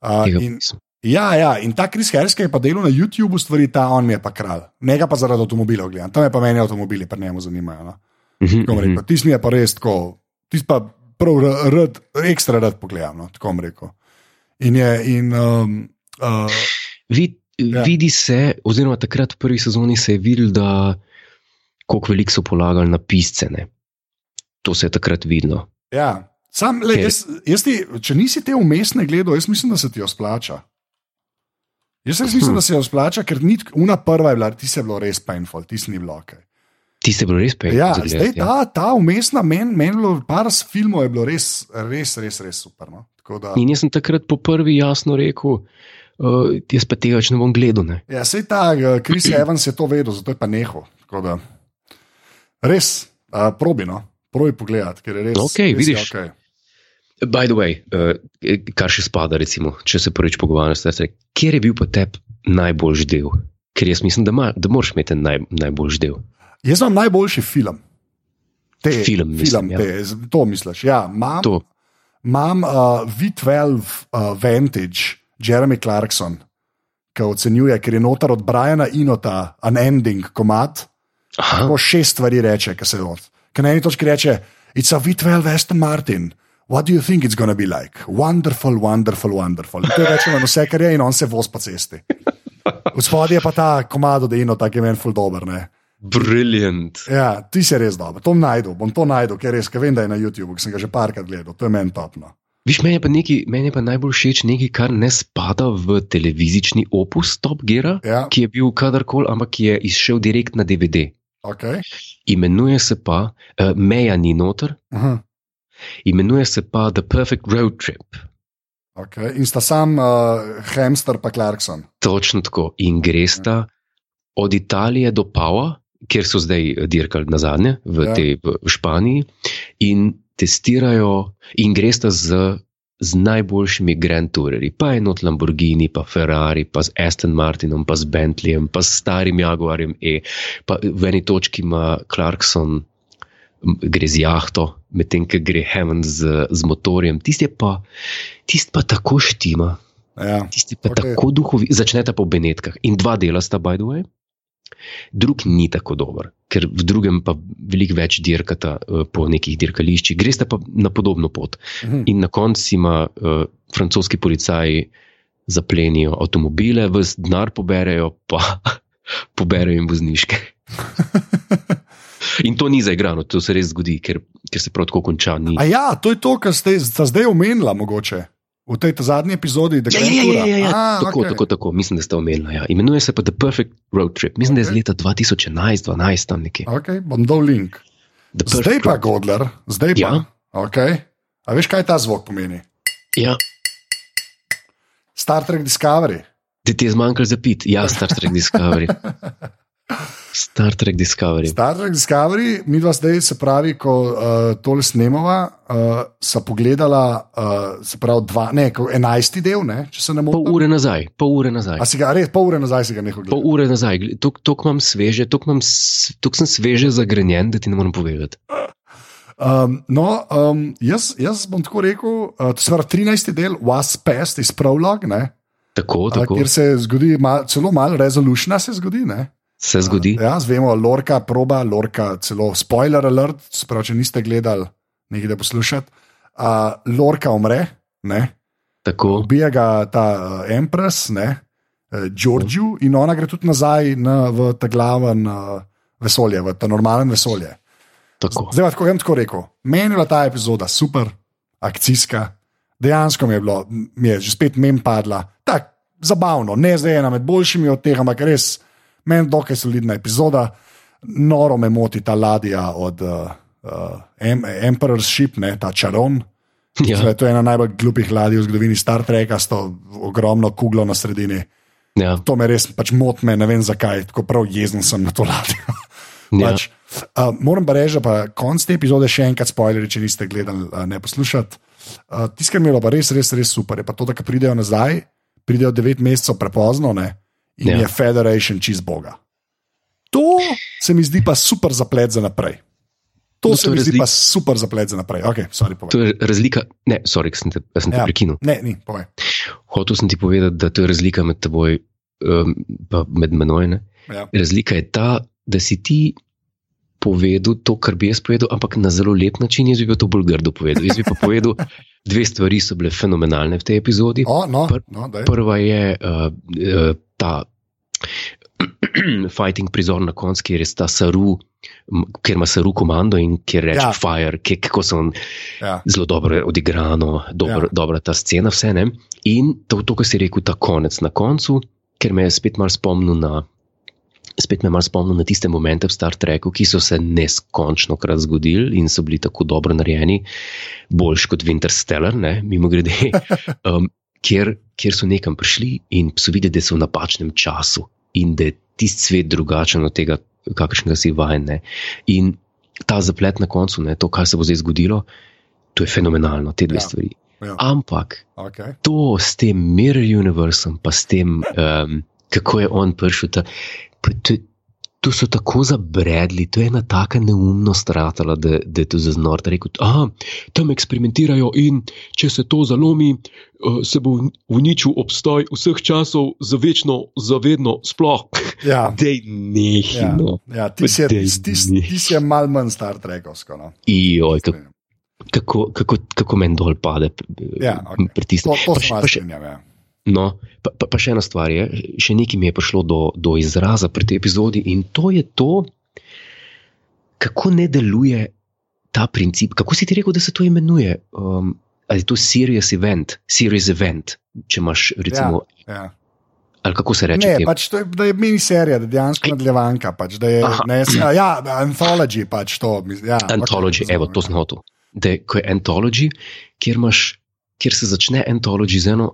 Uh, in. Ja, ja, in ta Kris Harris, ki je pa delal na YouTubu stvari, ta on mi je pa kralj. Njega pa zaradi avtomobilov gledam. Tam je pa meni avtomobili, pa njemu zanimajo. No. Mhm, Tako bom mhm. rekel. Tisti mi je pa res tako, tisti pa prav ra- rad, ekstra rad pogledam. No, tako rekel. In je, in, um, uh, Vid, Ja. Vidi se, oziroma takrat v prvi sezoni se je videl, da koliko veliko so polagali na pisce. Ne? To se je takrat videlo. ja. Sam, le, jaz, jaz ti, če nisi te umestne gledal, jaz mislim, da se ti jo splača. Jaz res mislim, Hm. da se jo splača, ker ni, una prva je bila, ti se je bilo res painful, ti si ni bilo ok. Ti ste bili res pej. Ja, zdaj ta, ta umestna, meni men, par filmov je bilo res, res, res, res super. No? Tako Da, In jaz sem takrat po prvi jasno rekel, uh, jaz pa tega več ne bom gledal. Ne? ja, sej ta uh, Chris Evans je to vedel, zato je pa nehal. Res, uh, probino, probi pogledati, ker je res. Okej, res vidiš. Je okay. By the way, uh, kar še spada, recimo, če se prvič pogovarjamo s tem, kje je bil pa tebi najboljši del? Ker jaz mislim, da, ma, da moraš imeti naj, najboljši del. Jaz imam najboljši film. Te, Film, mislim, film ja. te, to misliš. Ja, imam To, imam uh, V12 uh, Vantage, Jeremy Clarkson, ki ocenjuje, ker je notar od Briana Inota, unending komat. aha, Tako šest stvari reče, ki se od. Ker na eni točki reče: It's a V12 Aston Martin. What do you think it's gonna be like? Wonderful, wonderful, wonderful. In to je rečeno na vse, kar je, in on se voz po cesti. V spodje je pa ta komado, da je ino, tako je meni ful dober. Ne? brilliant. Ja, ti si res dober, to bom najdel, bom to najdel, ker res, ker vem, da je na YouTubu, ker sem ga že parkrat gledal, to je meni topno. Viš, meni je pa, nekaj, meni je pa najbolj všeč nekaj, kar ne spada v televizični opus Top Gear, Ja, ki je bil kadarkoli, ampak ki je izšel direkt na DVD. okay. Imenuje se pa, uh, Meja ni noter, Aha, imenuje se pa The Perfect Road Trip. okay. In sta sam uh, Hamster pa Clarkson. Točno tako. In gresta od Italije do Pava, kjer so zdaj eh, dirkali na zadnje, v, Ja. tej, v Španiji, in testirajo, in gresta z, z najboljšimi Grand Tourerji. Pa enot Lamborghini, pa Ferrari, pa z Aston Martinom, pa z Bentleyjem, pa s starim Jaguarjem E. Pa v eni točki ima Clarkson. Gre z jahto, medtem ko gre Heaven z, z motorjem. Tisti pa, tist pa tako štima, Ja. Tisti pa Ok. okay. tako duhovi, začnete po Benetkah. In dva dela sta, by the way. Drug ni tako dober, ker v drugem pa veliko več dirkata uh, po nekih dirkališčih, greste pa na podobno pot. Mhm. In na koncu ima uh, francoski policaji zaplenijo avtomobile, vse denar poberejo, pa poberejo jim vozniške. In to ni zaigrano, to se res zgodi, ker, ker se prav tako konča. Ni. A ja, to je to, kar ste sta zdaj omenila, mogoče v tej zadnji epizodi. da Ja, Grand ja, ja, ja, ja. A, Tako, okej. tako, tako, mislim, da ste omenili. Ja. Imenuje se pa The Perfect Road Trip. Mislim, okay. da je iz leta 2011-2012 tam nekje. Okay, bom dal link. The Zdaj pa, Godler, zdaj pa. Ja. Okay. A veš, kaj ta zvok pomeni? Ja, Star Trek Discovery. ti ti je zmanjkalo za pit. Ja, Star Trek Discovery. Star Trek Discovery. Star Trek Discovery, mi dva zdaj, se pravi, ko uh, tole snemava, uh, sta pogledala, uh, se pravi, dva, ne, enajsti del, ne, če se ne Pol motim. ure nazaj, pol ure nazaj. A si ga res, pol ure nazaj si ga nehal Pol gledati. ure nazaj, to imam sveže, to sem sveže zagrenjen, da ti ne morem povedati. Um, no, um, jaz, jaz bom tako rekel, uh, to pravi, 13. del, Was Pest iz Prolog, ne, Tako, tako kjer se zgodi, mal, celo malo resolution se zgodi. Ne. Se zgodi. Ja, zvemo, Lorka proba, Lorka celo spoiler alert, sprav, če niste gledali, nekaj da poslušate. Uh, Lorka umre, ne, Tako, ubija ga ta uh, Empress, ne, uh, Georgiu, in ona gre tudi nazaj na, v ta glaven uh, vesolje, v ta normalen vesolje. tako. Zdaj, tako jim tako rekel. Meni je bila ta epizoda super, akcijska, dejansko mi je bilo, mi je že spet mem padla, tako zabavno, ne zdaj ena med boljšimi od tega, ampak res meni dokaj solidna epizoda. Noro me moti ta ladja od uh, uh, em, Emperor's Ship, ne, ta čaron. Ja. To je ena najbolj glupih ladij v zgodovini Star Treka, s to ogromno kuglo na sredini. ja, To me res pač moti, me, ne vem zakaj, tako prav jezen sem na to ladjo. ja. Pač, uh, moram pa reči, da konc te epizode še enkrat spoilerji, če niste gledali, uh, ne poslušati. Uh, Tisto, kar mi je bilo pa res, res, res super, je pa to, da pridejo nazaj, pridejo devet mesecev prepozno ne, in Ja. je Federation čist boga. To se mi zdi pa super zaplet za naprej. To No, se mi zdi pa super zaplet za naprej. Okay, sorry, povej. To je razlika. Ne, sorry, sem te, sem te Ja. prekinil. Ne, ni, povej. Hotel sem ti povedati, da to je razlika med teboj in med menoj. Ne? Ja. Razlika je ta, da si ti povedal to, kar bi jaz povedal, ampak na zelo lep način. Jaz bi to bolj grdo povedal. Jaz bi pa povedal, dve stvari so bile fenomenalne v tej epizodi. O, no, Pr- no, daj. Prva je uh, uh, ta fighting prizor na koncu, kjer je ta Saru, kjer ima Saru komando in kjer reče Ja. fire, kje, kako so ja. zelo dobro odigrano, dobro, Ja. dobra ta scena, vse ne. In to, to kar si rekel, ta konec na koncu, ker me je spet malo spomnil na. Spet me malo spomnil na tiste momente v Star Treku, ki so se neskončno krat zgodili in so bili tako dobro narejeni, boljši kot Winterstellar, ne, mimo grede, um, kjer, kjer so nekam prišli in so videli, da so v napačnem času in da je tisti svet drugačen od tega, kakršnega si vajen. Ne. In ta zaplet na koncu, ne, to, kar se bo zdaj zgodilo, to je fenomenalno, te dve Ja. stvari. Ja. Ampak Okay. to s tem Mirror Universom, pa s tem, um, kako je on prišel. Ta, to, to so tako zabredli, to je ena taka neumnost ratala, da, da je to zaznor. Da je rekel, da tam eksperimentirajo in če se to zalomi, uh, se bo uničil obstoj vseh časov, za večno, za vedno, sploh. Ja. Dej Ja, nehino. ja, ti si, ti, ti, si je mal manj star trekovsko. No. Ijoj, kako, kako, kako, kako meni dol pade Ja, okej. pri tistem. To, to Pa še- pa še- strinjam. Ja. No, pa, pa, pa še ena stvar je, še nekaj mi je prišlo do, do izraza pri tej epizodi in to je to, kako ne deluje ta princip. Kako si ti rekel, da se to imenuje? Um, ali je to serious event, serious event, če imaš recimo, ja. Ja. ali kako se reče? Ne, temu? pač to je, da je miniserija, da je dejansko nadaljevanka. Pač, da je, Aha. ne, ja, anthology pač to. Ja, Anthology, okej, evo, to sem hotel. Da je, ko je anthology, kjer, imaš, kjer se začne anthology z eno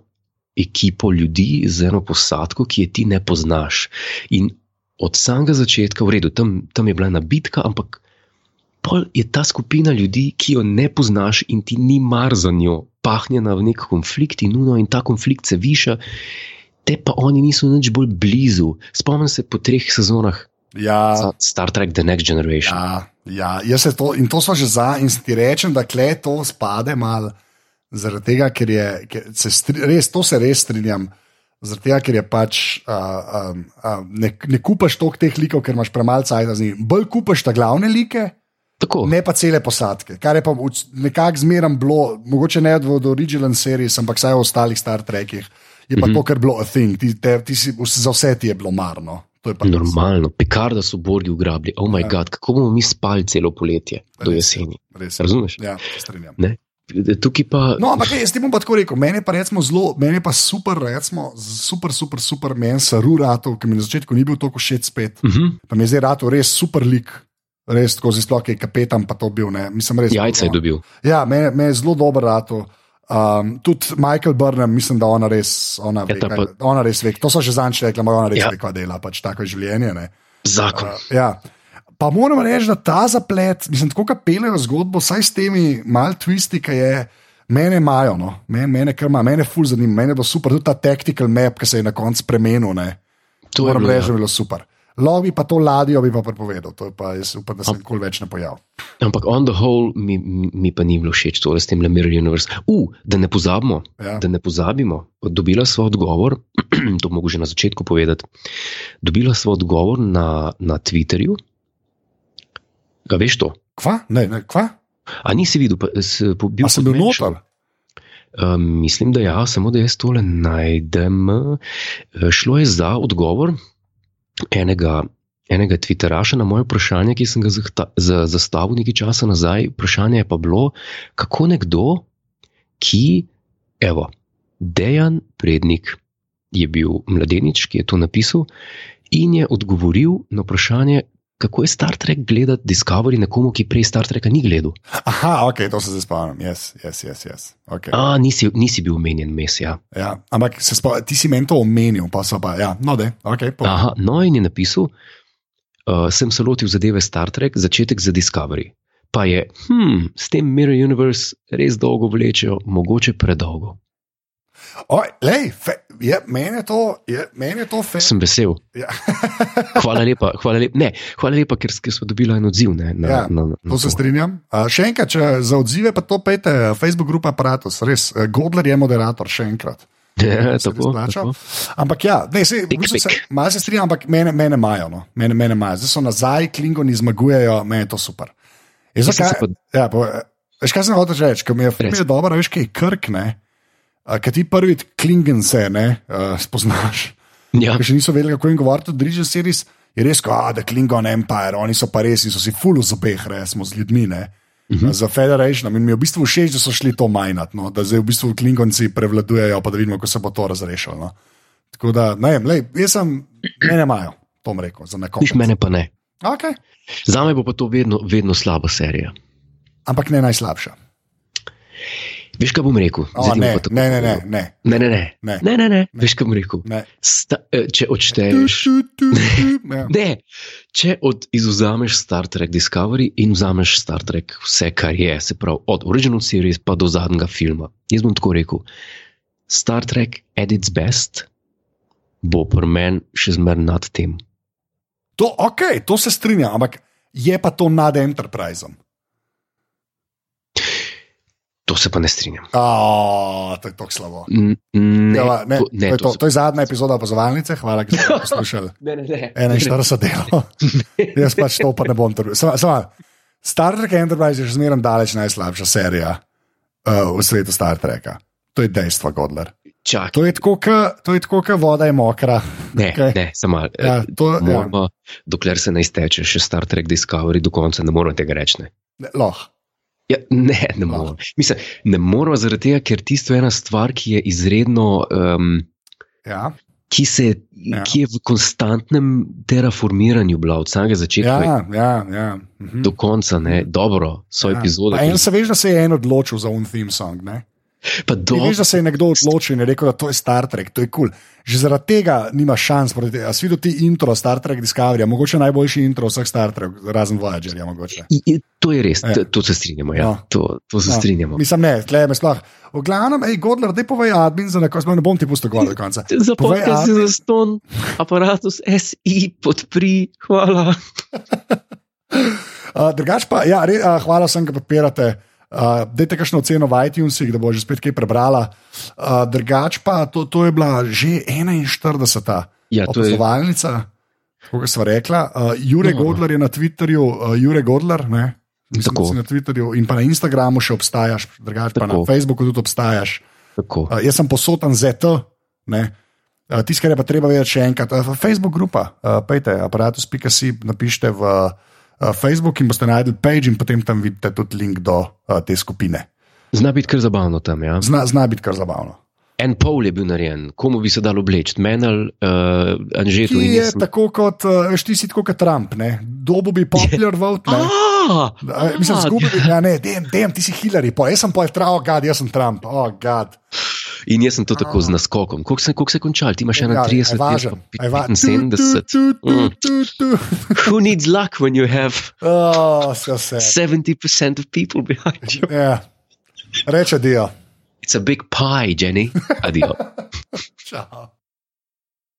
ekipo ljudi, z eno posadko, ki je ti ne poznaš. In od samega začetka, v redu, tam, tam je bila ena bitka, ampak pol je ta skupina ljudi, ki jo ne poznaš in ti ni mar za njo, pahnjena v nek konflikt in nuno, in ta konflikt se viša. Te pa oni niso nič bolj blizu. Spomnim se po treh sezonah Ja, Star Trek The Next Generation. ja, ja, jaz se to, in to so že za, in ti rečem, da kle to spade mal, zaradi tega, ker je, ker se stri, res, to se res strinjam. Zaradi tega, ker je pač, uh, um, uh, ne, ne kupaš toliko teh likov, ker imaš premalo cajt z njimi. Bolj kupaš ta glavne like, Tako. ne pa cele posadke. Kar je pa v- nekako zmeraj bilo, mogoče ne od od original series, ampak vsaj v ostalih Star Trekih. Je pa mm -hmm. to, kar je bilo a thing, ti, te, ti si, za vse ti je bilo marno. To je res. Normalno, Picarda so Borgi ugrabili. Oh, moj Ja. bog, kako bomo mi spali celo poletje do Res je, jeseni. Res je. Razumeš? Ja, strinjam. Ne? Tukaj pa. No, ampak jaz ti bom pa tako rekel, meni pa recimo zelo, meni pa super, recimo, super, super, super, meni se rurato, ki mi na začetku ni bil tako všeč spet. Uh -huh. Pa mi je zdaj rato res super lik, res tako zelo sploh, je kapetan, pa to bil, ne, mislim res. Jajce je dobil. Ja, meni me je zelo dober rato. Um, tudi Michael Burnham, mislim, da ona res, ona, ve, ta kaj, pa- ona res ve. To so že zanč rekla, ampak ona res Ja. ve, kaj dela, pač tako je življenje. Ne. Zakon. Uh, ja. Pa moram reči, da ta zaplet, mislim, tako kot pelejo zgodbo, saj s temi mal twisti, ki je. Mene imajo, no. mene, mene, kar ima, mene ful zanima, mene bo super, tudi ta tactical map, ki se je na koncu spremenil. Ne. To je Moram bilo, reči, da ja. je bilo super. Lov bi pa to ladjo, bi pa prepovedal, to je pa jaz upam, da se nikoli več ne pojavi. Ampak on the whole mi, mi pa ni bilo všeč, to je s tem Le Mirror Universe. Uh, da ne pozabimo, Ja. da ne pozabimo. Dobila sva odgovor, to mogo že na začetku povedati. Dobila sva odgovor na, na Twitterju. Ga veš to? Kva? Ne, ne, kva? A nisi videl, pa, s, bil A sem bil noter? Um, mislim, da ja, samo da jaz tole najdem. Eh, Šlo je za odgovor enega, enega Twitteraša na moje vprašanje, ki sem ga zahta, za, zastavil nekaj časa nazaj. Vprašanje je pa bilo, kako nekdo, ki, evo, Dejan Prednik je bil mladenič, ki je to napisal in je odgovoril na vprašanje. Kako je Star Trek gledati Discovery nekomu, ki prej Star Treka ni gledal? Aha, ok, to se zdaj spomnim. Yes, yes, yes, yes. Okay. A, nisi, nisi bil omenjen, mes, ja. Ja, ampak spo, ti si meni to omenil, pa so pa, ja, no, da, ok. povej. Aha, no, in je napisal, uh, sem se lotil zadeve Star Trek, začetek za Discovery. pa je, hm, s tem Mirror Universe res dolgo vlečejo, mogoče predolgo. Oj, lej, fe, je, meni je to, je, meni je to fe. Sem vesel. Ja. Hvala lepa, hvala lepa, ne, hvala lepa ker, ker smo dobili en odziv. Ne, na, Ja, na, na, To se strinjam. Uh, še enkrat, če za odzive, pa to pejte, Facebook grupa Apparatus, res. Uh, Godler je moderator, še enkrat. Ja, tako, tako. Ampak ja, ne, se, v Tik bistvu se, pik. malo se strinjam, ampak mene, mene imajo. No. Mene, mene imajo. Zdaj so nazaj, klingoni zmagujejo, meni je to super. Je, Jaz se pa- ja, po, veš, kaj sem hotel reči, ko mi je, je dobro, veš, kaj je krk, Ker ti prvi klingon se ne uh, spoznaš. Ja, Ker še niso vedeli, kako jim govoriti, od Ridge Series je res, kot da Klingon Empire, oni so pa res in so si full z obeh, resmo z ljudmi. Ne? Uh -huh. Za Federation, in mi je v bistvu všeč, da so šli to majnati, no? da zdaj v bistvu Klingonci prevladujejo, pa da vidimo, kako se bo to razrešilo. No? Tako da, ne vem, lej, jaz sem, mene imajo, to bom rekel, za nekoga. viš mene pa ne. Okay. Za me bo pa to vedno, vedno slaba serija. Ampak ne najslabša. Veš, kaj bom rekel? O, ne, tako ne, ne, ne, ne. Ne, ne, ne. Ne. ne, ne, ne. Veš, kaj bom rekel? ne. Sta, eh, če odšteješ. Ne, če od, izuzameš Star Trek Discovery in vzameš Star Trek, vse, kar je, se pravi, od original series pa do zadnjega filma. Jaz bom tako rekel. Star Trek at its best bo pri meni še zmeraj nad tem. To, ok, to se strinjam, ampak je pa to nad Enterpriseom. To se pa ne strinjam. Oh, to je tako slabo. Ne, Ja, ne, to, to, ne, je to, to je zadnja epizoda opazovalnice, hvala, da ste poslušali. ne, ne, ne. 41 delo. Jaz pač to pa ne bom trpel. Sama, sama, Star Trek Enterprise je še zmeraj daleč najslabša serija uh, v svetu Star Treka. To je dejstvo, Godler. Čakaj, To je tako, ka- to je tako, kot voda je mokra. ne, okej. ne, samo malo. Ja, to, ja. Moramo, dokler se ne izteče še Star Trek Discovery, do konca ne moramo tega reči. Ne. Ja, ne, ne moramo. Mislim, ne moramo zaradi tega, ker tisto je ena stvar, ki je izredno, um, Ja. ki, se, Ja. ki je v konstantnem terraformiranju bila od samega začetka Ja, ja, ja. Mhm. do konca. Ne. Dobro, so Ja. epizode. En se veš, da se je en odločil za un theme song. Ne? Do, veš, da se je nekdo odločil in je rekel, da to je Star Trek, to je kul. Cool. Že zaradi tega nima šans. proti te- A si videl ti intro Star Trek Discovery, mogoče najboljši intro vseh Star Trek, razen Voyagerja. To je res, Ja. to, se strinjamo. Ja. No. To, to se No, strinjamo. Mislim, ne, tle me sploh. V glavnem, hej, Godler, da povej admin za neko, ne bom ti pustil gor do konca. Za podcast admin- za ston, aparatus SI, podpri, hvala. Uh, drugač pa, ja, re, uh, hvala vsem, ki podpirate. Uh, dajte kakšno oceno v iTunesih, da bo že spet kaj prebrala. Uh, drugač pa, to, to je bila že 41. Ja, to je- opazovalnica, kot smo rekla. Uh, Jure No. Godler je na Twitterju, uh, Jure Godler, ne? Mislim, Tako. na Twitterju in pa na Instagramu še obstajaš, drugač pa na. Facebooku tudi obstajaš. Tako. Uh, jaz sem posoten ZT. ne. Uh, Tisto, kar je pa treba vedeti še enkrat, uh, Facebook grupa, uh, pejte, aparatus.si, napišite v uh, Facebook in boste najdli page in potem tam vidite tudi link do uh, te skupine. Zna biti kar zabavno tam. Ja. Zna, zna biti kar zabavno. En pol je bil narejen, komu bi se dalo obleči, menal, uh, Anžetu Ki je jaz. sem- tako kot, uh, ti si tako kot Trump, ne? Dobo bi popular vote, ne? Ah, Mislim, ah, zgubil bi, ja, ne, dem, dem, ti si Hillary, pa jaz sem pa Trump, oh, gad, jaz sem Trump, oh, gad. In jaz sem to tako z naskokom. Koliko se, koliko se je končal? Ti imaš Ja, 31, aj jaz važen, pa aj va- 75. Tu, tu, Mm. Who needs luck when you have Oh, so sad. 70% of people behind you? Ja. Reče dio. It's a big pie, Jenny. Adios. Ciao.